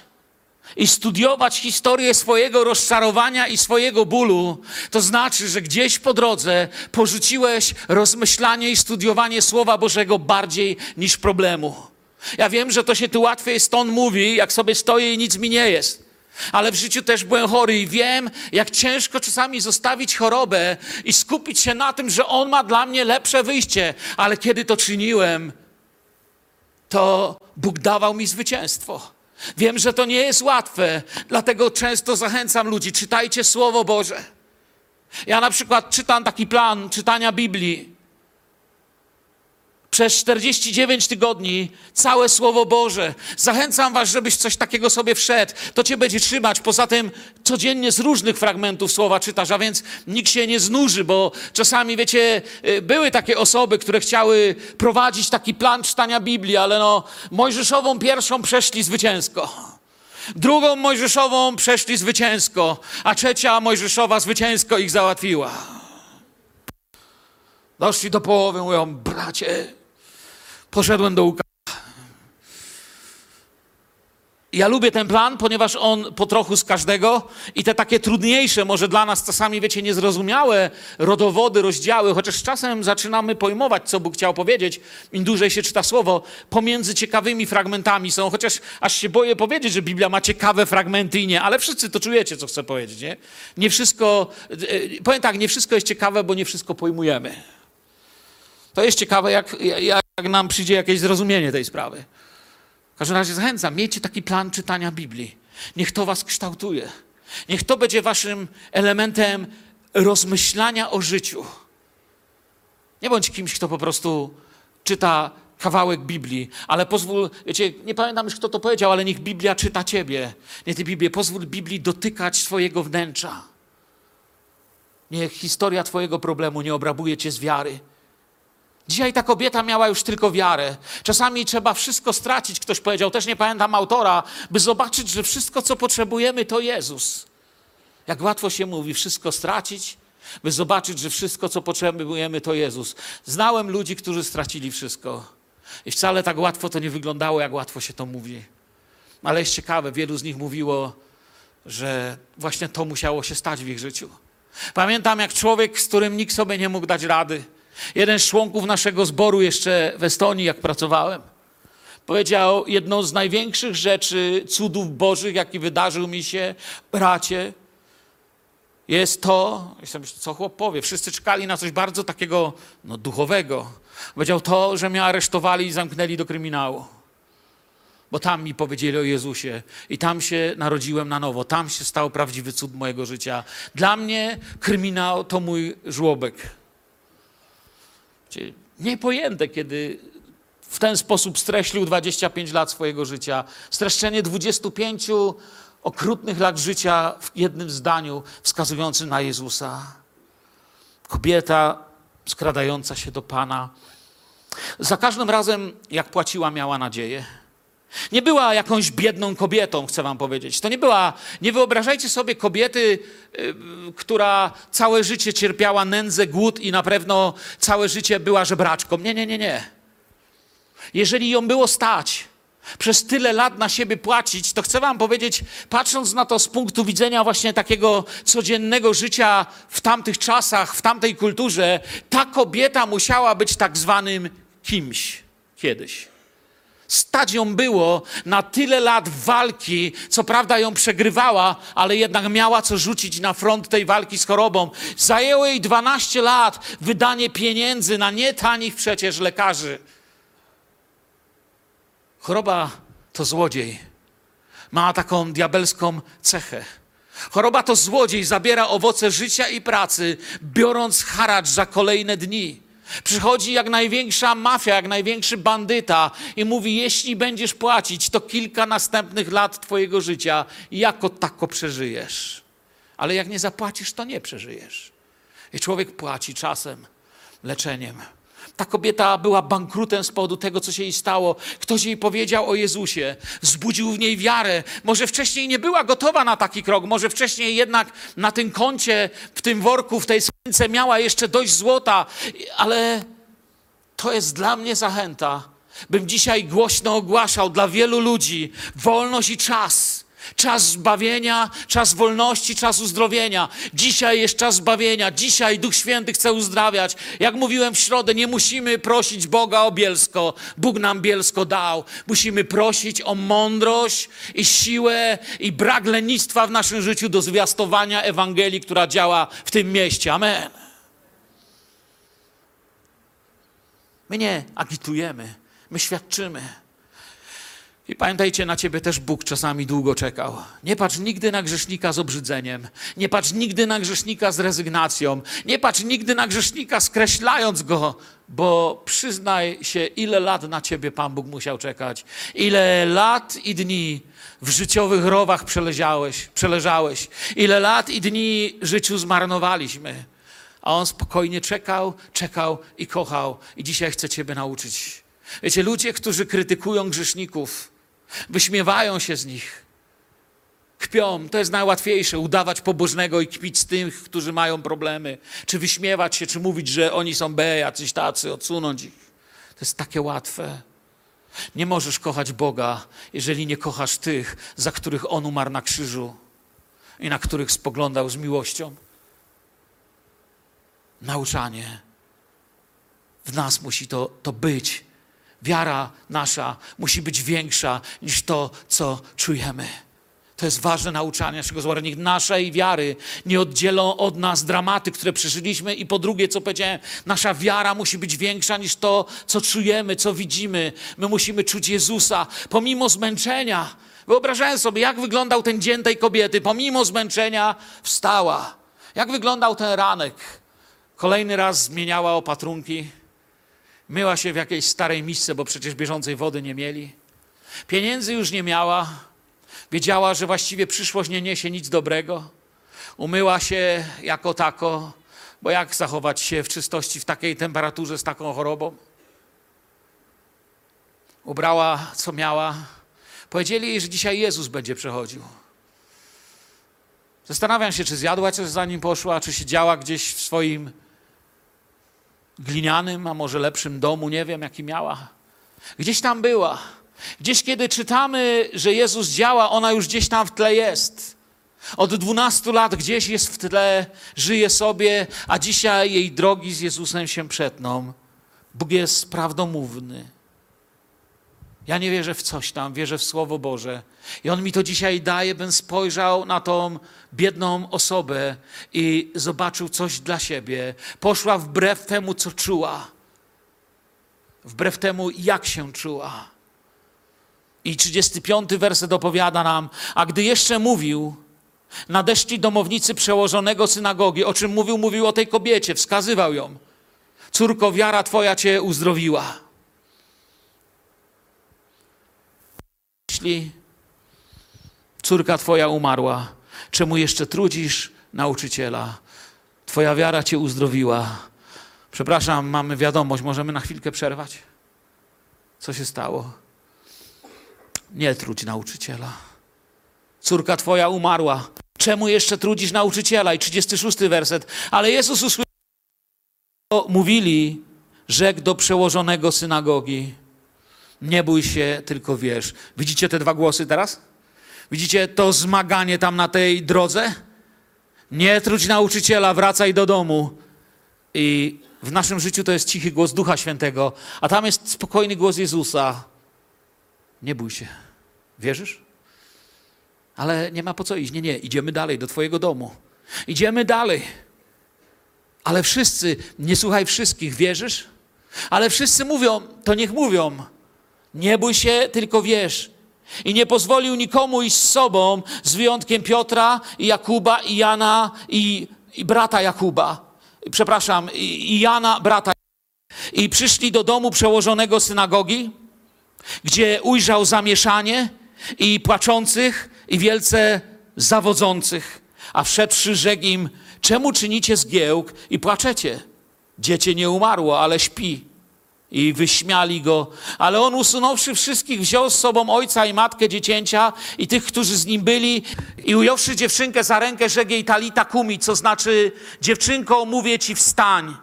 i studiować historię swojego rozczarowania i swojego bólu, to znaczy, że gdzieś po drodze porzuciłeś rozmyślanie i studiowanie Słowa Bożego bardziej niż problemu. Ja wiem, że to się tu łatwiej stąd mówi, jak sobie stoję i nic mi nie jest. Ale w życiu też byłem chory i wiem, jak ciężko czasami zostawić chorobę i skupić się na tym, że On ma dla mnie lepsze wyjście. Ale kiedy to czyniłem, to Bóg dawał mi zwycięstwo. Wiem, że to nie jest łatwe, dlatego często zachęcam ludzi, czytajcie Słowo Boże. Ja na przykład czytam taki plan czytania Biblii przez 49 tygodni całe Słowo Boże. Zachęcam Was, żebyś coś takiego sobie wszedł. To Cię będzie trzymać. Poza tym codziennie z różnych fragmentów Słowa czytasz, a więc nikt się nie znuży, bo czasami, wiecie, y, były takie osoby, które chciały prowadzić taki plan czytania Biblii, ale no, Mojżeszową pierwszą przeszli zwycięsko. Drugą Mojżeszową przeszli zwycięsko, a trzecia Mojżeszowa zwycięsko ich załatwiła. Doszli do połowy, mówią, bracie, poszedłem do Łukasza. Ja lubię ten plan, ponieważ on po trochu z każdego i te takie trudniejsze, może dla nas czasami, wiecie, niezrozumiałe rodowody, rozdziały, chociaż czasem zaczynamy pojmować, co Bóg chciał powiedzieć, im dłużej się czyta słowo, pomiędzy ciekawymi fragmentami są, chociaż aż się boję powiedzieć, że Biblia ma ciekawe fragmenty i nie, ale wszyscy to czujecie, co chcę powiedzieć, nie? Nie wszystko, e, powiem tak, nie wszystko jest ciekawe, bo nie wszystko pojmujemy. To jest ciekawe, jak, jak nam przyjdzie jakieś zrozumienie tej sprawy. W każdym razie zachęcam, miejcie taki plan czytania Biblii. Niech to was kształtuje. Niech to będzie waszym elementem rozmyślania o życiu. Nie bądź kimś, kto po prostu czyta kawałek Biblii, ale pozwól, wiecie, nie pamiętam już kto to powiedział, ale niech Biblia czyta ciebie. Nie ty Biblię, pozwól Biblii dotykać swojego wnętrza. Niech historia twojego problemu nie obrabuje cię z wiary. Dzisiaj ta kobieta miała już tylko wiarę. Czasami trzeba wszystko stracić, ktoś powiedział, też nie pamiętam autora, by zobaczyć, że wszystko, co potrzebujemy, to Jezus. Jak łatwo się mówi, wszystko stracić, by zobaczyć, że wszystko, co potrzebujemy, to Jezus. Znałem ludzi, którzy stracili wszystko. I wcale tak łatwo to nie wyglądało, jak łatwo się to mówi. Ale jest ciekawe, wielu z nich mówiło, że właśnie to musiało się stać w ich życiu. Pamiętam, jak człowiek, z którym nikt sobie nie mógł dać rady, Jeden z członków naszego zboru jeszcze w Estonii, jak pracowałem, Powiedział jedną z największych rzeczy, cudów bożych, jaki wydarzył mi się, bracie, jest to, co chłop powie, wszyscy czekali na coś bardzo takiego no, duchowego. Powiedział to, że mnie aresztowali i zamknęli do kryminału. Bo tam mi powiedzieli o Jezusie i tam się narodziłem na nowo, tam się stał prawdziwy cud mojego życia. Dla mnie kryminał to mój żłobek. Niepojęte, kiedy w ten sposób streścił 25 lat swojego życia. Streszczenie 25 okrutnych lat życia w jednym zdaniu wskazującym na Jezusa. Kobieta skradająca się do Pana. Za każdym razem, jak płaciła, miała nadzieję. Nie była jakąś biedną kobietą, chcę wam powiedzieć. To nie była, nie wyobrażajcie sobie kobiety, y, która całe życie cierpiała nędzę, głód i na pewno całe życie była żebraczką. Nie, nie, nie, nie. Jeżeli ją było stać, przez tyle lat na siebie płacić, to chcę Wam powiedzieć, patrząc na to z punktu widzenia właśnie takiego codziennego życia w tamtych czasach, w tamtej kulturze, ta kobieta musiała być tak zwanym kimś kiedyś. Stać ją było na tyle lat walki, co prawda ją przegrywała, ale jednak miała co rzucić na front tej walki z chorobą. Zajęło jej 12 lat wydanie pieniędzy na nie tanich przecież lekarzy. Choroba to złodziej. Ma taką diabelską cechę. Choroba to złodziej, zabiera owoce życia i pracy, biorąc haracz za kolejne dni. Przychodzi jak największa mafia, jak największy bandyta i mówi: Jeśli będziesz płacić, to kilka następnych lat Twojego życia jako tako przeżyjesz. Ale jak nie zapłacisz, to nie przeżyjesz. I człowiek płaci czasem, leczeniem. Ta kobieta była bankrutem z powodu tego, co się jej stało. Ktoś jej powiedział o Jezusie, wzbudził w niej wiarę. Może wcześniej nie była gotowa na taki krok, może wcześniej jednak na tym koncie, w tym worku, w tej skrzynce miała jeszcze dość złota, ale to jest dla mnie zachęta, bym dzisiaj głośno ogłaszał dla wielu ludzi wolność i czas. Czas zbawienia, czas wolności, czas uzdrowienia. Dzisiaj jest czas zbawienia. Dzisiaj Duch Święty chce uzdrawiać. Jak mówiłem w środę, nie musimy prosić Boga o Bielsko. Bóg nam Bielsko dał. Musimy prosić o mądrość i siłę i brak lenistwa w naszym życiu do zwiastowania Ewangelii, która działa w tym mieście. Amen. My nie agitujemy, my świadczymy. I pamiętajcie, na ciebie też Bóg czasami długo czekał. Nie patrz nigdy na grzesznika z obrzydzeniem. Nie patrz nigdy na grzesznika z rezygnacją. Nie patrz nigdy na grzesznika skreślając go, bo przyznaj się, ile lat na ciebie Pan Bóg musiał czekać. Ile lat i dni w życiowych rowach przeleżałeś, przeleżałeś. Ile lat i dni życiu zmarnowaliśmy. A On spokojnie czekał, czekał i kochał. I dzisiaj chce ciebie nauczyć. Wiecie, ludzie, którzy krytykują grzeszników, wyśmiewają się z nich, kpią. To jest najłatwiejsze, udawać pobożnego i kpić z tych, którzy mają problemy. Czy wyśmiewać się, czy mówić, że oni są B, jacyś tacy, odsunąć ich. To jest takie łatwe. Nie możesz kochać Boga, jeżeli nie kochasz tych, za których On umarł na krzyżu i na których spoglądał z miłością. Nauczanie. W nas musi to, to być. Wiara nasza musi być większa niż to, co czujemy. To jest ważne nauczanie naszego złożenia. Niech naszej wiary nie oddzielą od nas dramaty, które przeżyliśmy. I po drugie, co powiedziałem, nasza wiara musi być większa niż to, co czujemy, co widzimy. My musimy czuć Jezusa pomimo zmęczenia. Wyobrażałem sobie, jak wyglądał ten dzień tej kobiety. Pomimo zmęczenia wstała. Jak wyglądał ten ranek. Kolejny raz zmieniała opatrunki. Myła się w jakiejś starej misce, bo przecież bieżącej wody nie mieli. Pieniędzy już nie miała. Wiedziała, że właściwie przyszłość nie niesie nic dobrego. Umyła się jako tako, bo jak zachować się w czystości w takiej temperaturze z taką chorobą? Ubrała, co miała. Powiedzieli jej, że dzisiaj Jezus będzie przechodził. Zastanawiam się, czy zjadła coś zanim poszła, czy siedziała gdzieś w swoim glinianym, a może lepszym domu, nie wiem jaki miała. Gdzieś tam była. Gdzieś kiedy czytamy, że Jezus działa, ona już gdzieś tam w tle jest. Od 12 lat gdzieś jest w tle, żyje sobie, a dzisiaj jej drogi z Jezusem się przetną. Bóg jest prawdomówny. Ja nie wierzę w coś tam, wierzę w Słowo Boże. I On mi to dzisiaj daje, bym spojrzał na tą biedną osobę i zobaczył coś dla siebie. Poszła wbrew temu, co czuła. Wbrew temu, jak się czuła. I 35 werset opowiada nam, a gdy jeszcze mówił, nadeszli domownicy przełożonego synagogi. O czym mówił? Mówił o tej kobiecie, wskazywał ją. Córko, wiara twoja cię uzdrowiła. Jeśli córka twoja umarła, czemu jeszcze trudzisz nauczyciela? Twoja wiara cię uzdrowiła. Przepraszam, mamy wiadomość, możemy na chwilkę przerwać? Co się stało? Nie trudź nauczyciela. Córka twoja umarła. Czemu jeszcze trudzisz nauczyciela? I 36 werset. Ale Jezus usłyszał, mówili, rzekł do przełożonego synagogi. Nie bój się, tylko wierz. Widzicie te dwa głosy teraz? Widzicie to zmaganie tam na tej drodze? Nie trudź nauczyciela, wracaj do domu. I w naszym życiu to jest cichy głos Ducha Świętego, a tam jest spokojny głos Jezusa. Nie bój się. Wierzysz? Ale nie ma po co iść. Nie, nie, idziemy dalej do Twojego domu. Idziemy dalej. Ale wszyscy, nie słuchaj wszystkich, wierzysz? Ale wszyscy mówią, to niech mówią. Nie bój się, tylko wierz. I nie pozwolił nikomu iść z sobą, z wyjątkiem Piotra, i Jakuba, i Jana, i, i brata Jakuba. Przepraszam, i, i Jana, brata. I przyszli do domu przełożonego synagogi, gdzie ujrzał zamieszanie i płaczących, i wielce zawodzących. A wszedłszy, rzekł im, czemu czynicie zgiełk i płaczecie? Dziecię nie umarło, ale śpi. I wyśmiali go. Ale on usunąwszy wszystkich, wziął z sobą ojca i matkę dziecięcia i tych, którzy z nim byli i ująwszy dziewczynkę za rękę, rzekł jej talita kumi, co znaczy dziewczynko, mówię ci wstań.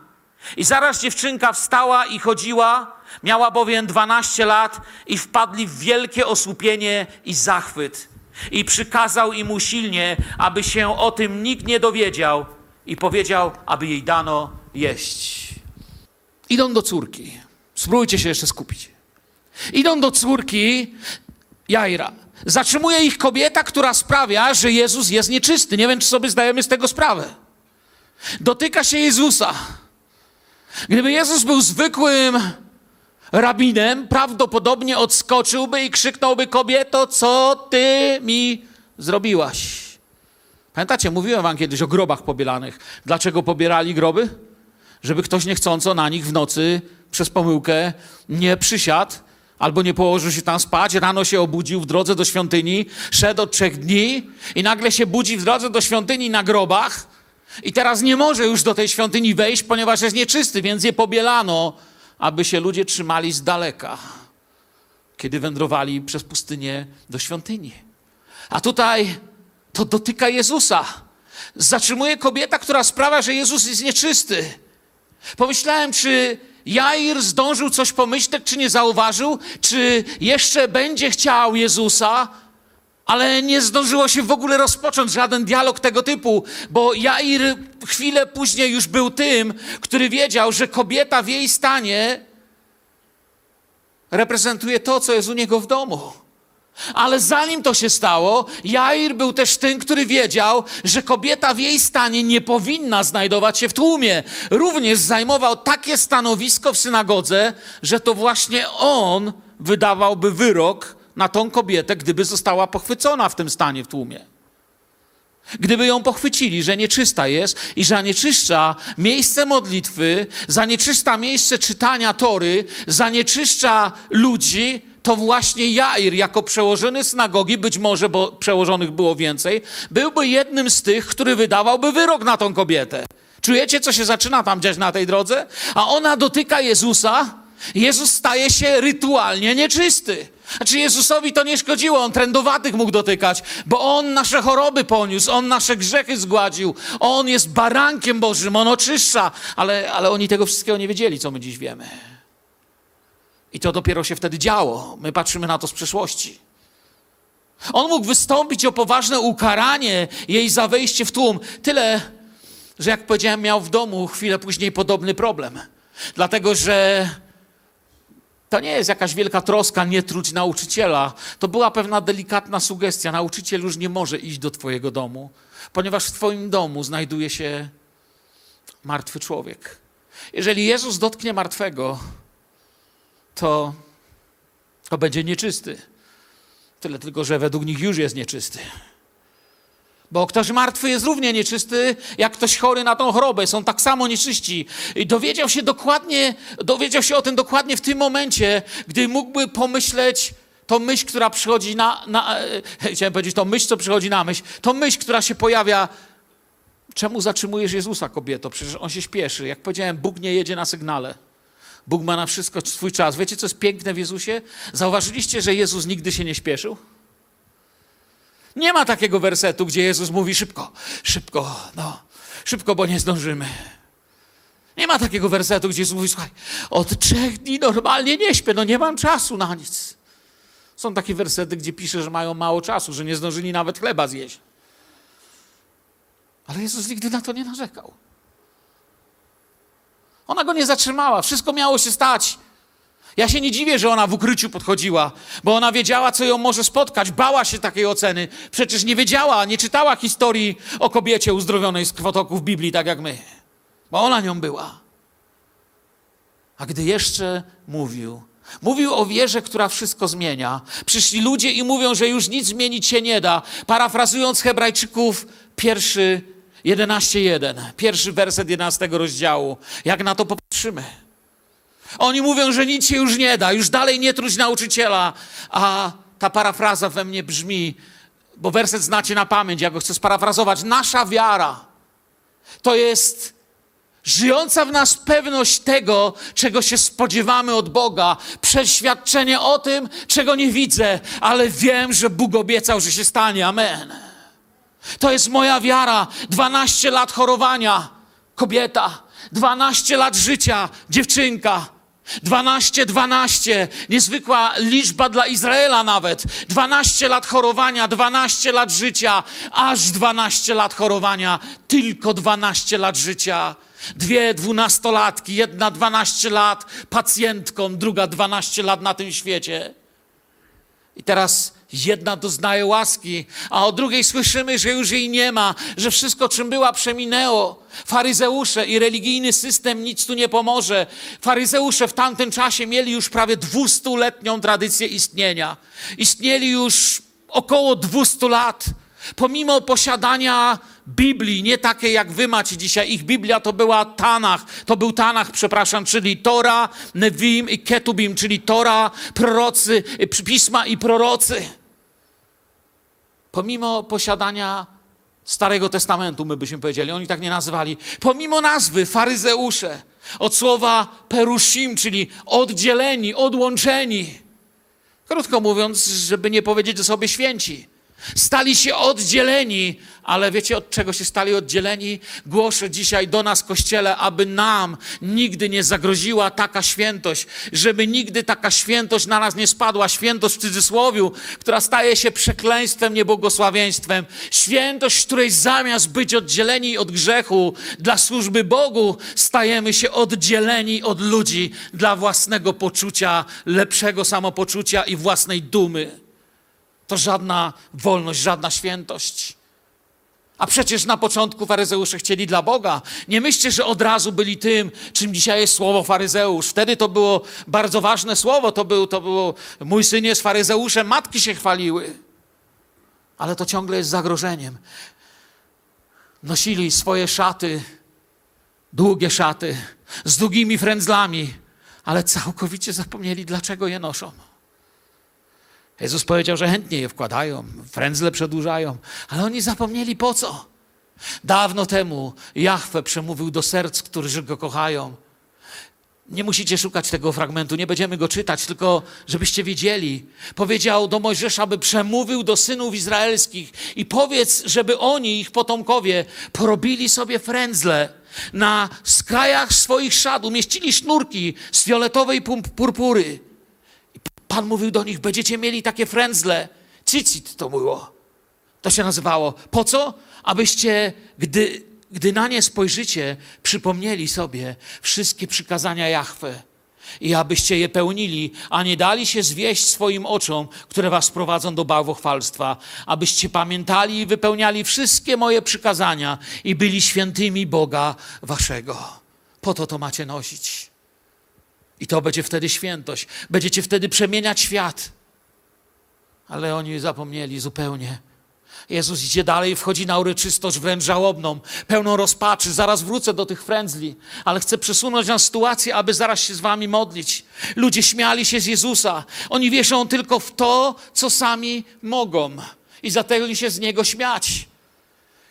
I zaraz dziewczynka wstała i chodziła, miała bowiem 12 lat i wpadli w wielkie osłupienie i zachwyt. I przykazał im usilnie, aby się o tym nikt nie dowiedział i powiedział, aby jej dano jeść. Idą do córki. Spróbujcie się jeszcze skupić. Idą do córki Jaira. Zatrzymuje ich kobieta, która sprawia, że Jezus jest nieczysty. Nie wiem, czy sobie zdajemy z tego sprawę. Dotyka się Jezusa. Gdyby Jezus był zwykłym rabinem, prawdopodobnie odskoczyłby i krzyknąłby: Kobieto, co ty mi zrobiłaś? Pamiętacie, mówiłem wam kiedyś o grobach pobielanych. Dlaczego pobierali groby? Żeby ktoś niechcąco na nich w nocy przez pomyłkę nie przysiadł albo nie położył się tam spać, rano się obudził w drodze do świątyni, szedł od trzech dni i nagle się budzi w drodze do świątyni na grobach i teraz nie może już do tej świątyni wejść, ponieważ jest nieczysty, więc je pobielano, aby się ludzie trzymali z daleka, kiedy wędrowali przez pustynię do świątyni. A tutaj to dotyka Jezusa. Zatrzymuje kobieta, która sprawia, że Jezus jest nieczysty. Pomyślałem, czy Jair zdążył coś pomyśleć, czy nie zauważył, czy jeszcze będzie chciał Jezusa, ale nie zdążyło się w ogóle rozpocząć żaden dialog tego typu, bo Jair chwilę później już był tym, który wiedział, że kobieta w jej stanie reprezentuje to, co jest u niego w domu. Ale zanim to się stało, Jair był też tym, który wiedział, że kobieta w jej stanie nie powinna znajdować się w tłumie. Również zajmował takie stanowisko w synagodze, że to właśnie on wydawałby wyrok na tą kobietę, gdyby została pochwycona w tym stanie w tłumie. Gdyby ją pochwycili, że nieczysta jest i zanieczyszcza miejsce modlitwy, zanieczyszcza miejsce czytania tory, zanieczyszcza ludzi, to właśnie Jair, jako przełożony synagogi, być może, bo przełożonych było więcej, byłby jednym z tych, który wydawałby wyrok na tą kobietę. Czujecie, co się zaczyna tam dziać na tej drodze? A ona dotyka Jezusa, Jezus staje się rytualnie nieczysty. Znaczy Jezusowi to nie szkodziło, On trędowatych mógł dotykać, bo On nasze choroby poniósł, On nasze grzechy zgładził, On jest barankiem Bożym, On oczyszcza, ale, ale oni tego wszystkiego nie wiedzieli, co my dziś wiemy. I to dopiero się wtedy działo. My patrzymy na to z przeszłości. On mógł wystąpić o poważne ukaranie jej za wejście w tłum. Tyle, że jak powiedziałem, miał w domu chwilę później podobny problem. Dlatego, że to nie jest jakaś wielka troska, nie truć nauczyciela. To była pewna delikatna sugestia. Nauczyciel już nie może iść do Twojego domu, ponieważ w Twoim domu znajduje się martwy człowiek. Jeżeli Jezus dotknie martwego, to, to będzie nieczysty. Tyle tylko, że według nich już jest nieczysty. Bo ktoś martwy jest równie nieczysty, jak ktoś chory na tą chorobę. Są tak samo nieczyści. I dowiedział się dokładnie, dowiedział się o tym dokładnie w tym momencie, gdy mógłby pomyśleć to myśl, która przychodzi na, na chciałem powiedzieć, to myśl, co przychodzi na myśl, to myśl, która się pojawia. Czemu zatrzymujesz Jezusa, kobieto? Przecież on się śpieszy. Jak powiedziałem, Bóg nie jedzie na sygnale. Bóg ma na wszystko swój czas. Wiecie, co jest piękne w Jezusie? Zauważyliście, że Jezus nigdy się nie śpieszył? Nie ma takiego wersetu, gdzie Jezus mówi szybko, szybko, no, szybko, bo nie zdążymy. Nie ma takiego wersetu, gdzie Jezus mówi, słuchaj, od trzech dni normalnie nie śpię, no nie mam czasu na nic. Są takie wersety, gdzie pisze, że mają mało czasu, że nie zdążyli nawet chleba zjeść. Ale Jezus nigdy na to nie narzekał. Ona go nie zatrzymała, wszystko miało się stać. Ja się nie dziwię, że ona w ukryciu podchodziła, bo ona wiedziała, co ją może spotkać, bała się takiej oceny. Przecież nie wiedziała, nie czytała historii o kobiecie uzdrowionej z krwotoków Biblii, tak jak my, bo ona nią była. A gdy jeszcze mówił, mówił o wierze, która wszystko zmienia, przyszli ludzie i mówią, że już nic zmienić się nie da. Parafrazując Hebrajczyków, pierwszy 11.1, pierwszy werset 11 rozdziału. Jak na to popatrzymy? Oni mówią, że nic się już nie da, już dalej nie truć nauczyciela. A ta parafraza we mnie brzmi, bo werset znacie na pamięć, ja go chcę sparafrazować. Nasza wiara to jest żyjąca w nas pewność tego, czego się spodziewamy od Boga, przeświadczenie o tym, czego nie widzę, ale wiem, że Bóg obiecał, że się stanie. Amen. To jest moja wiara. 12 lat chorowania, kobieta. 12 lat życia, dziewczynka. 12, 12, niezwykła liczba dla Izraela nawet. 12 lat chorowania, 12 lat życia, aż 12 lat chorowania, tylko 12 lat życia. Dwie dwunastolatki, jedna 12 lat pacjentką, druga 12 lat na tym świecie. I teraz jedna doznaje łaski, a o drugiej słyszymy, że już jej nie ma, że wszystko, czym była, przeminęło. Faryzeusze i religijny system nic tu nie pomoże. Faryzeusze w tamtym czasie mieli już prawie dwustuletnią tradycję istnienia. Istnieli już około 200 lat. Pomimo posiadania Biblii, nie takie jak wy macie dzisiaj, ich Biblia to była Tanach, to był Tanach, przepraszam, czyli Tora, Nevim i Ketubim, czyli Tora, prorocy, pisma i prorocy. Pomimo posiadania Starego Testamentu, my byśmy powiedzieli, oni tak nie nazywali, pomimo nazwy faryzeusze, od słowa perushim, czyli oddzieleni, odłączeni. Krótko mówiąc, żeby nie powiedzieć o sobie święci. Stali się oddzieleni, ale wiecie od czego się stali oddzieleni? Głoszę dzisiaj do nas, Kościele, aby nam nigdy nie zagroziła taka świętość, żeby nigdy taka świętość na nas nie spadła, świętość w cudzysłowiu, która staje się przekleństwem, niebłogosławieństwem. Świętość, w której zamiast być oddzieleni od grzechu dla służby Bogu, stajemy się oddzieleni od ludzi dla własnego poczucia, lepszego samopoczucia i własnej dumy. To żadna wolność, żadna świętość. A przecież na początku faryzeusze chcieli dla Boga. Nie myślcie, że od razu byli tym, czym dzisiaj jest słowo faryzeusz. Wtedy to było bardzo ważne słowo. To, był, to było, mój syn jest faryzeuszem, matki się chwaliły. Ale to ciągle jest zagrożeniem. Nosili swoje szaty, długie szaty, z długimi frędzlami, ale całkowicie zapomnieli, dlaczego je noszą. Jezus powiedział, że chętnie je wkładają, frędzle przedłużają, ale oni zapomnieli po co. Dawno temu Jahwe przemówił do serc, którzy go kochają. Nie musicie szukać tego fragmentu, nie będziemy go czytać, tylko żebyście wiedzieli. Powiedział do Mojżesza, by przemówił do synów izraelskich i powiedz, żeby oni, ich potomkowie, porobili sobie frędzle na skrajach swoich szat, umieścili sznurki z fioletowej purpury Pan mówił do nich, będziecie mieli takie frędzle. Cicit to było. To się nazywało. Po co? Abyście, gdy, gdy na nie spojrzycie, przypomnieli sobie wszystkie przykazania Jahwe. i abyście je pełnili, a nie dali się zwieść swoim oczom, które was prowadzą do bałwochwalstwa, abyście pamiętali i wypełniali wszystkie moje przykazania i byli świętymi Boga waszego. Po to to macie nosić. I to będzie wtedy świętość. Będziecie wtedy przemieniać świat. Ale oni zapomnieli zupełnie. Jezus idzie dalej, wchodzi na uroczystość wręcz żałobną, pełną rozpaczy. Zaraz wrócę do tych frędzli, ale chcę przesunąć na sytuację, aby zaraz się z wami modlić. Ludzie śmiali się z Jezusa. Oni wierzą tylko w to, co sami mogą. I zaczęli się z Niego śmiać.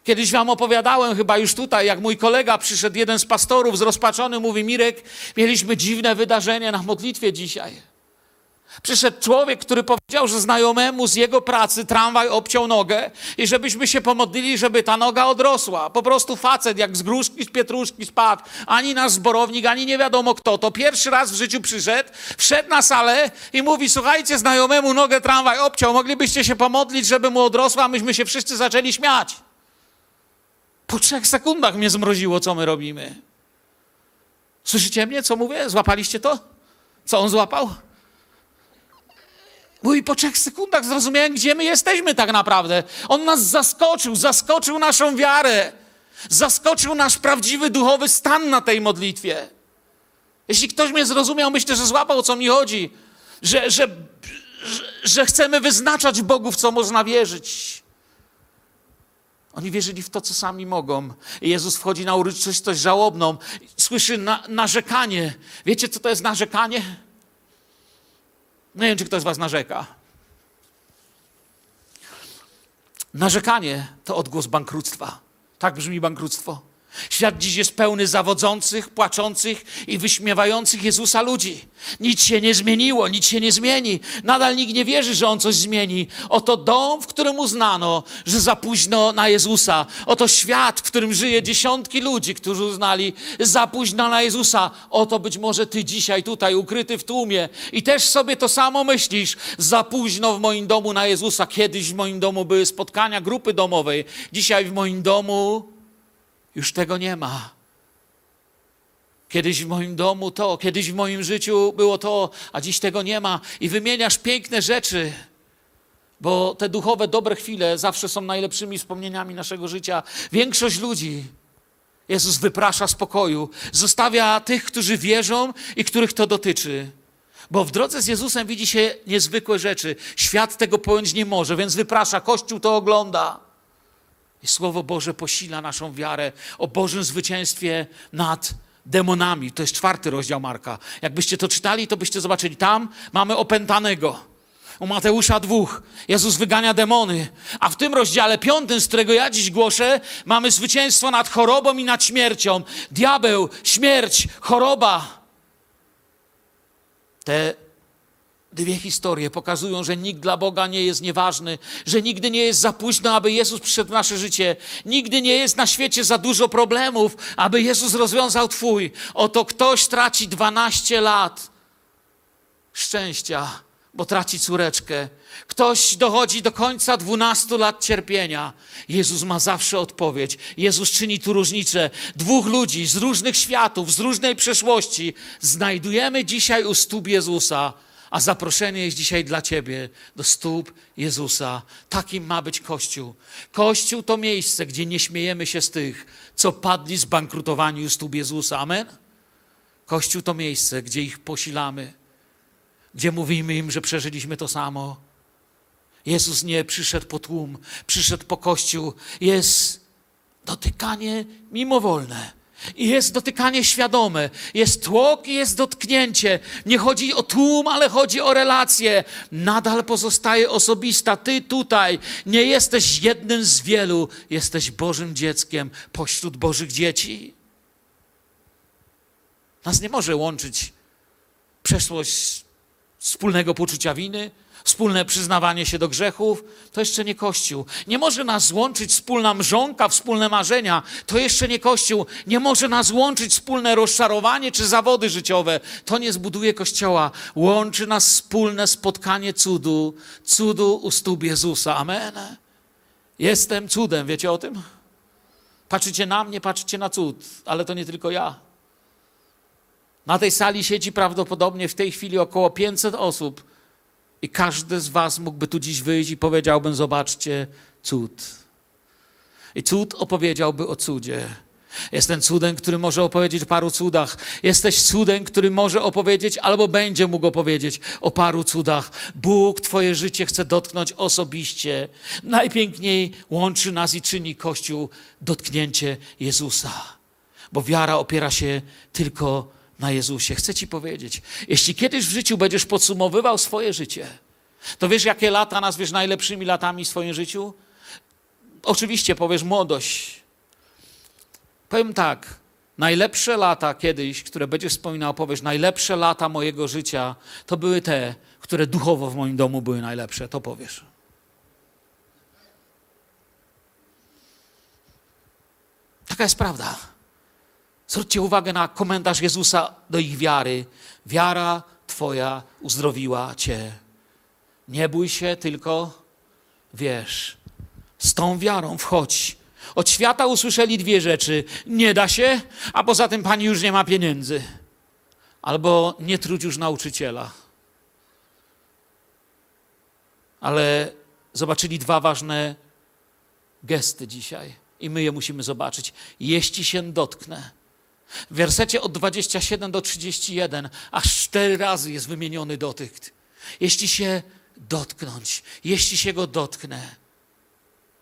Kiedyś wam opowiadałem, chyba już tutaj, jak mój kolega przyszedł, jeden z pastorów, zrozpaczony, mówi: Mirek, mieliśmy dziwne wydarzenie na modlitwie dzisiaj. Przyszedł człowiek, który powiedział, że znajomemu z jego pracy tramwaj obciął nogę i żebyśmy się pomodlili, żeby ta noga odrosła. Po prostu facet, jak z gruszki, z pietruszki spadł. Ani nasz zborownik, ani nie wiadomo kto. To pierwszy raz w życiu przyszedł, wszedł na salę i mówi, słuchajcie, znajomemu nogę tramwaj obciął, moglibyście się pomodlić, żeby mu odrosła, myśmy się wszyscy zaczęli śmiać. Po trzech sekundach mnie zmroziło, co my robimy. Słyszycie mnie, co mówię? Złapaliście to? Co on złapał? Mówi, po trzech sekundach zrozumiałem, gdzie my jesteśmy tak naprawdę. On nas zaskoczył, zaskoczył naszą wiarę, zaskoczył nasz prawdziwy duchowy stan na tej modlitwie. Jeśli ktoś mnie zrozumiał, myślę, że złapał, o co mi chodzi. Że, że, że, że chcemy wyznaczać Bogu, w co można wierzyć. Oni wierzyli w to, co sami mogą. Jezus wchodzi na uroczystość żałobną, słyszy na, narzekanie. Wiecie, co to jest narzekanie? Nie wiem, czy ktoś z Was narzeka. Narzekanie to odgłos bankructwa. Tak brzmi bankructwo. Świat dziś jest pełny zawodzących, płaczących i wyśmiewających Jezusa ludzi. Nic się nie zmieniło, nic się nie zmieni. Nadal nikt nie wierzy, że On coś zmieni. Oto dom, w którym uznano, że za późno na Jezusa. Oto świat, w którym żyje dziesiątki ludzi, którzy uznali za późno na Jezusa. Oto być może Ty dzisiaj tutaj, ukryty w tłumie i też sobie to samo myślisz. Za późno w moim domu na Jezusa. Kiedyś w moim domu były spotkania grupy domowej. Dzisiaj w moim domu już tego nie ma. Kiedyś w moim domu to, kiedyś w moim życiu było to, a dziś tego nie ma. I wymieniasz piękne rzeczy, bo te duchowe, dobre chwile zawsze są najlepszymi wspomnieniami naszego życia. Większość ludzi, Jezus wyprasza spokoju, zostawia tych, którzy wierzą i których to dotyczy. Bo w drodze z Jezusem widzi się niezwykłe rzeczy. Świat tego pojąć nie może, więc wyprasza. Kościół to ogląda. I Słowo Boże posila naszą wiarę o Bożym zwycięstwie nad demonami. To jest czwarty rozdział Marka. Jakbyście to czytali, to byście zobaczyli. Tam mamy opętanego. U Mateusza dwóch. Jezus wygania demony. A w tym rozdziale piątym, z którego ja dziś głoszę, mamy zwycięstwo nad chorobą i nad śmiercią. Diabeł, śmierć, choroba. Te Dwie historie pokazują, że nikt dla Boga nie jest nieważny, że nigdy nie jest za późno, aby Jezus przyszedł w nasze życie. Nigdy nie jest na świecie za dużo problemów, aby Jezus rozwiązał Twój. Oto ktoś traci 12 lat szczęścia, bo traci córeczkę. Ktoś dochodzi do końca 12 lat cierpienia. Jezus ma zawsze odpowiedź. Jezus czyni tu różnicę. Dwóch ludzi z różnych światów, z różnej przeszłości znajdujemy dzisiaj u stóp Jezusa a zaproszenie jest dzisiaj dla Ciebie do stóp Jezusa. Takim ma być Kościół. Kościół to miejsce, gdzie nie śmiejemy się z tych, co padli zbankrutowani u stóp Jezusa. Amen? Kościół to miejsce, gdzie ich posilamy, gdzie mówimy im, że przeżyliśmy to samo. Jezus nie przyszedł po tłum, przyszedł po Kościół. Jest dotykanie mimowolne i jest dotykanie świadome, jest tłok i jest dotknięcie. Nie chodzi o tłum, ale chodzi o relacje. Nadal pozostaje osobista. Ty tutaj nie jesteś jednym z wielu, jesteś Bożym dzieckiem pośród Bożych dzieci. Nas nie może łączyć przeszłość wspólnego poczucia winy, wspólne przyznawanie się do grzechów, to jeszcze nie Kościół. Nie może nas łączyć wspólna mrzonka, wspólne marzenia, to jeszcze nie Kościół. Nie może nas łączyć wspólne rozczarowanie czy zawody życiowe, to nie zbuduje Kościoła. Łączy nas wspólne spotkanie cudu, cudu u stóp Jezusa. Amen. Jestem cudem, wiecie o tym? Patrzycie na mnie, patrzycie na cud, ale to nie tylko ja. Na tej sali siedzi prawdopodobnie w tej chwili około 500 osób i każdy z was mógłby tu dziś wyjść i powiedziałbym, zobaczcie, cud. I cud opowiedziałby o cudzie. Jest ten cudem, który może opowiedzieć o paru cudach. Jesteś cudem, który może opowiedzieć albo będzie mógł opowiedzieć o paru cudach. Bóg Twoje życie chce dotknąć osobiście. Najpiękniej łączy nas i czyni Kościół dotknięcie Jezusa. Bo wiara opiera się tylko na Jezusie. Chcę Ci powiedzieć, jeśli kiedyś w życiu będziesz podsumowywał swoje życie, to wiesz, jakie lata nazwiesz najlepszymi latami w swoim życiu? Oczywiście powiesz młodość. Powiem tak, najlepsze lata kiedyś, które będziesz wspominał, powiesz, najlepsze lata mojego życia, to były te, które duchowo w moim domu były najlepsze, to powiesz. Taka jest prawda. Zwróćcie uwagę na komentarz Jezusa do ich wiary. Wiara Twoja uzdrowiła Cię. Nie bój się, tylko wierz. Z tą wiarą wchodź. Od świata usłyszeli dwie rzeczy. Nie da się, a poza tym pani już nie ma pieniędzy. Albo nie trudź już nauczyciela. Ale zobaczyli dwa ważne gesty dzisiaj i my je musimy zobaczyć. Jeśli się dotknę. W wersecie od 27 do 31 aż cztery razy jest wymieniony dotyk. Jeśli się dotknąć, jeśli się go dotknę.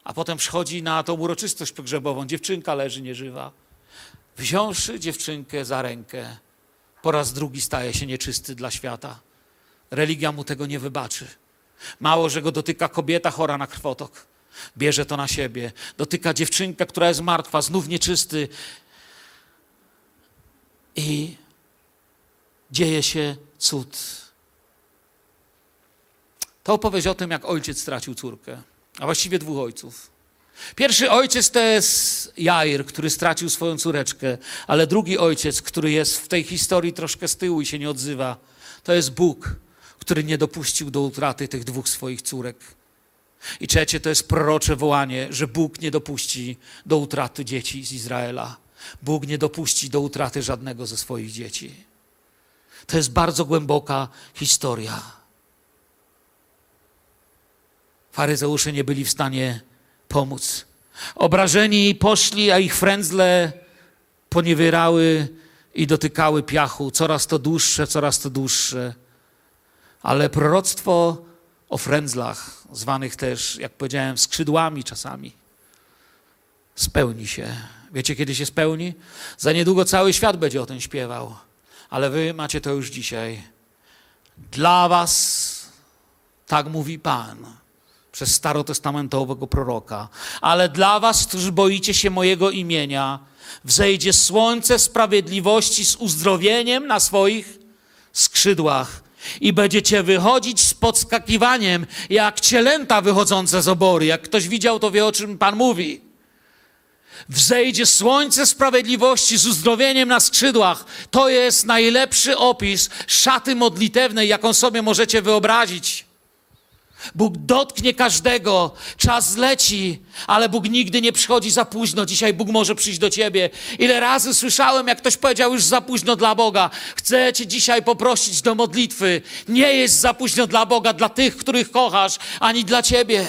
A potem przychodzi na tą uroczystość pogrzebową. Dziewczynka leży nieżywa. Wziąwszy dziewczynkę za rękę, po raz drugi staje się nieczysty dla świata. Religia mu tego nie wybaczy. Mało, że go dotyka kobieta chora na krwotok. Bierze to na siebie. Dotyka dziewczynka, która jest martwa, znów nieczysty. I dzieje się cud. To opowieść o tym, jak ojciec stracił córkę, a właściwie dwóch ojców. Pierwszy ojciec to jest Jair, który stracił swoją córeczkę, ale drugi ojciec, który jest w tej historii troszkę z tyłu i się nie odzywa, to jest Bóg, który nie dopuścił do utraty tych dwóch swoich córek. I trzecie to jest prorocze wołanie, że Bóg nie dopuści do utraty dzieci z Izraela. Bóg nie dopuści do utraty żadnego ze swoich dzieci. To jest bardzo głęboka historia. Faryzeusze nie byli w stanie pomóc. Obrażeni poszli, a ich frędzle poniewierały i dotykały piachu, coraz to dłuższe, coraz to dłuższe. Ale proroctwo o frędzlach, zwanych też, jak powiedziałem, skrzydłami czasami, spełni się. Wiecie, kiedy się spełni? Za niedługo cały świat będzie o tym śpiewał. Ale wy macie to już dzisiaj. Dla was, tak mówi Pan, przez starotestamentowego proroka. Ale dla was, którzy boicie się mojego imienia, wzejdzie słońce sprawiedliwości z uzdrowieniem na swoich skrzydłach i będziecie wychodzić z podskakiwaniem, jak cielęta wychodzące z obory. Jak ktoś widział, to wie, o czym Pan mówi. Wzejdzie słońce sprawiedliwości z uzdrowieniem na skrzydłach. To jest najlepszy opis szaty modlitewnej, jaką sobie możecie wyobrazić. Bóg dotknie każdego, czas leci, ale Bóg nigdy nie przychodzi za późno. Dzisiaj Bóg może przyjść do ciebie. Ile razy słyszałem, jak ktoś powiedział już za późno dla Boga. Chcę cię dzisiaj poprosić do modlitwy. Nie jest za późno dla Boga, dla tych, których kochasz, ani dla ciebie.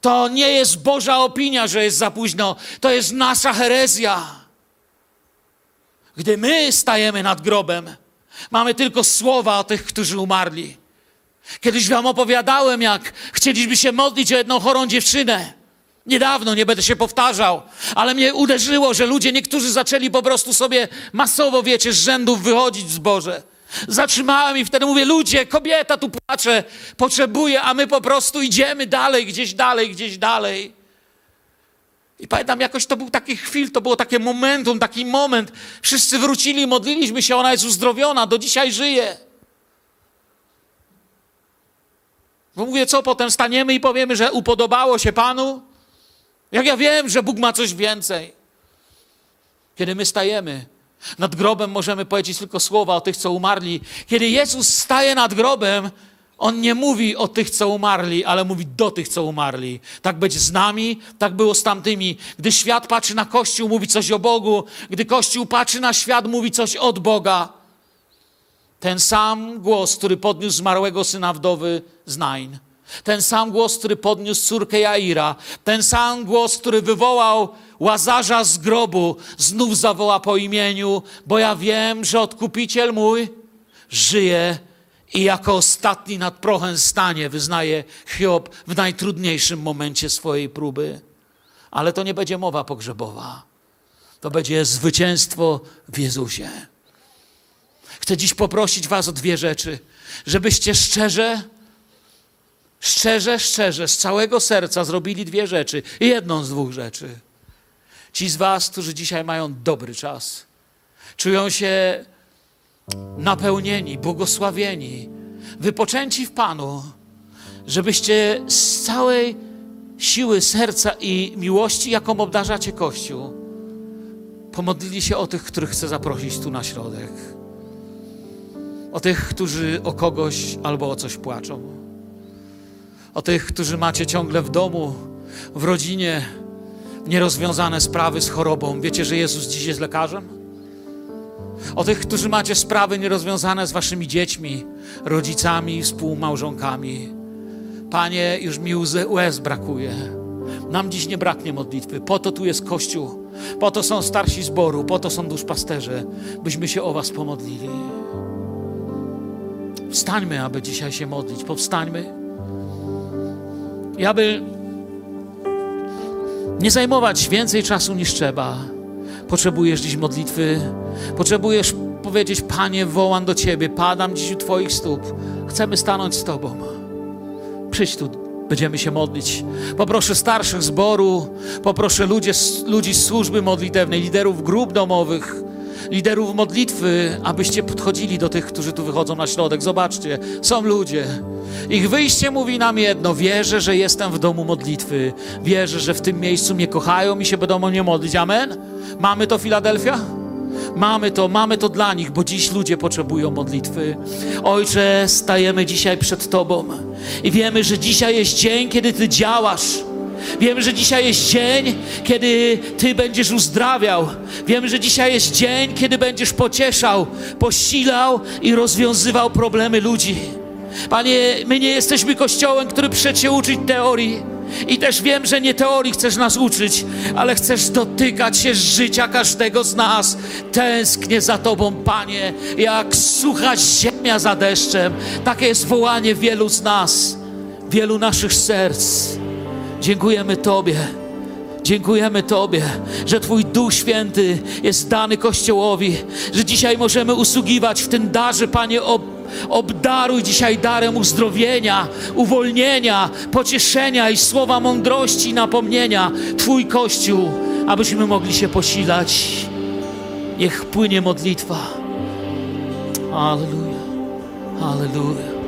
To nie jest Boża opinia, że jest za późno. To jest nasza herezja. Gdy my stajemy nad grobem, mamy tylko słowa o tych, którzy umarli. Kiedyś wam opowiadałem, jak chcieliśmy się modlić o jedną chorą dziewczynę. Niedawno, nie będę się powtarzał, ale mnie uderzyło, że ludzie, niektórzy zaczęli po prostu sobie masowo, wiecie, z rzędów wychodzić z Boże. Zatrzymałem i wtedy mówię, ludzie, kobieta tu płacze, potrzebuje, a my po prostu idziemy dalej, gdzieś dalej, gdzieś dalej. I pamiętam, jakoś to był taki chwil, to było takie momentum, taki moment. Wszyscy wrócili, modliliśmy się, ona jest uzdrowiona, do dzisiaj żyje. Bo mówię, co potem staniemy i powiemy, że upodobało się Panu? Jak ja wiem, że Bóg ma coś więcej. Kiedy my stajemy nad grobem, możemy powiedzieć tylko słowa o tych, co umarli. Kiedy Jezus staje nad grobem, On nie mówi o tych, co umarli, ale mówi do tych, co umarli. Tak będzie z nami, tak było z tamtymi. Gdy świat patrzy na Kościół, mówi coś o Bogu. Gdy Kościół patrzy na świat, mówi coś od Boga. Ten sam głos, który podniósł zmarłego syna wdowy z. Ten sam głos, który podniósł córkę Jaira. Ten sam głos, który wywołał Łazarza z grobu, znów zawoła po imieniu, bo ja wiem, że odkupiciel mój żyje i jako ostatni nad prochem stanie, wyznaje Hiob w najtrudniejszym momencie swojej próby. Ale to nie będzie mowa pogrzebowa. To będzie zwycięstwo w Jezusie. Chcę dziś poprosić Was o dwie rzeczy, żebyście szczerze, szczerze, szczerze, z całego serca zrobili dwie rzeczy. Jedną z dwóch rzeczy. Ci z Was, którzy dzisiaj mają dobry czas, czują się napełnieni, błogosławieni, wypoczęci w Panu, żebyście z całej siły serca i miłości, jaką obdarzacie Kościół, pomodlili się o tych, których chcę zaprosić tu na środek. O tych, którzy o kogoś albo o coś płaczą. O tych, którzy macie ciągle w domu, w rodzinie nierozwiązane sprawy z chorobą. Wiecie, że Jezus dziś jest lekarzem? O tych, którzy macie sprawy nierozwiązane z waszymi dziećmi, rodzicami, współmałżonkami. Panie, już mi łez brakuje. Nam dziś nie braknie modlitwy. Po to tu jest Kościół. Po to są starsi zboru. Po to są duszpasterze, byśmy się o was pomodlili. Wstańmy, aby dzisiaj się modlić. Powstańmy. I aby nie zajmować więcej czasu niż trzeba. Potrzebujesz dziś modlitwy. Potrzebujesz powiedzieć, Panie, wołam do Ciebie, padam dziś u Twoich stóp. Chcemy stanąć z Tobą. Przyjdź tu, będziemy się modlić. Poproszę starszych zboru, poproszę ludzi z służby modlitewnej, liderów grup domowych, liderów modlitwy, abyście podchodzili do tych, którzy tu wychodzą na środek. Zobaczcie, są ludzie. Ich wyjście mówi nam jedno: wierzę, że jestem w domu modlitwy. Wierzę, że w tym miejscu mnie kochają i się będą o mnie modlić. Amen? Mamy to, Filadelfia? Mamy to, mamy to dla nich, bo dziś ludzie potrzebują modlitwy. Ojcze, stajemy dzisiaj przed Tobą i wiemy, że dzisiaj jest dzień, kiedy Ty działasz. Wiemy, że dzisiaj jest dzień, kiedy Ty będziesz uzdrawiał. Wiemy, że dzisiaj jest dzień, kiedy będziesz pocieszał, posilał i rozwiązywał problemy ludzi. Panie, my nie jesteśmy kościołem, który się uczyć teorii. I też wiem, że nie teorii chcesz nas uczyć, ale chcesz dotykać się życia każdego z nas. Tęsknię za Tobą, Panie, jak sucha ziemia za deszczem. Takie jest wołanie wielu z nas, wielu naszych serc. Dziękujemy Tobie. Dziękujemy Tobie, że Twój Duch Święty jest dany Kościołowi, że dzisiaj możemy usługiwać w tym darze, Panie, ob, obdaruj dzisiaj darem uzdrowienia, uwolnienia, pocieszenia i słowa mądrości i napomnienia Twój Kościół, abyśmy mogli się posilać. Niech płynie modlitwa. Halleluja, halleluja.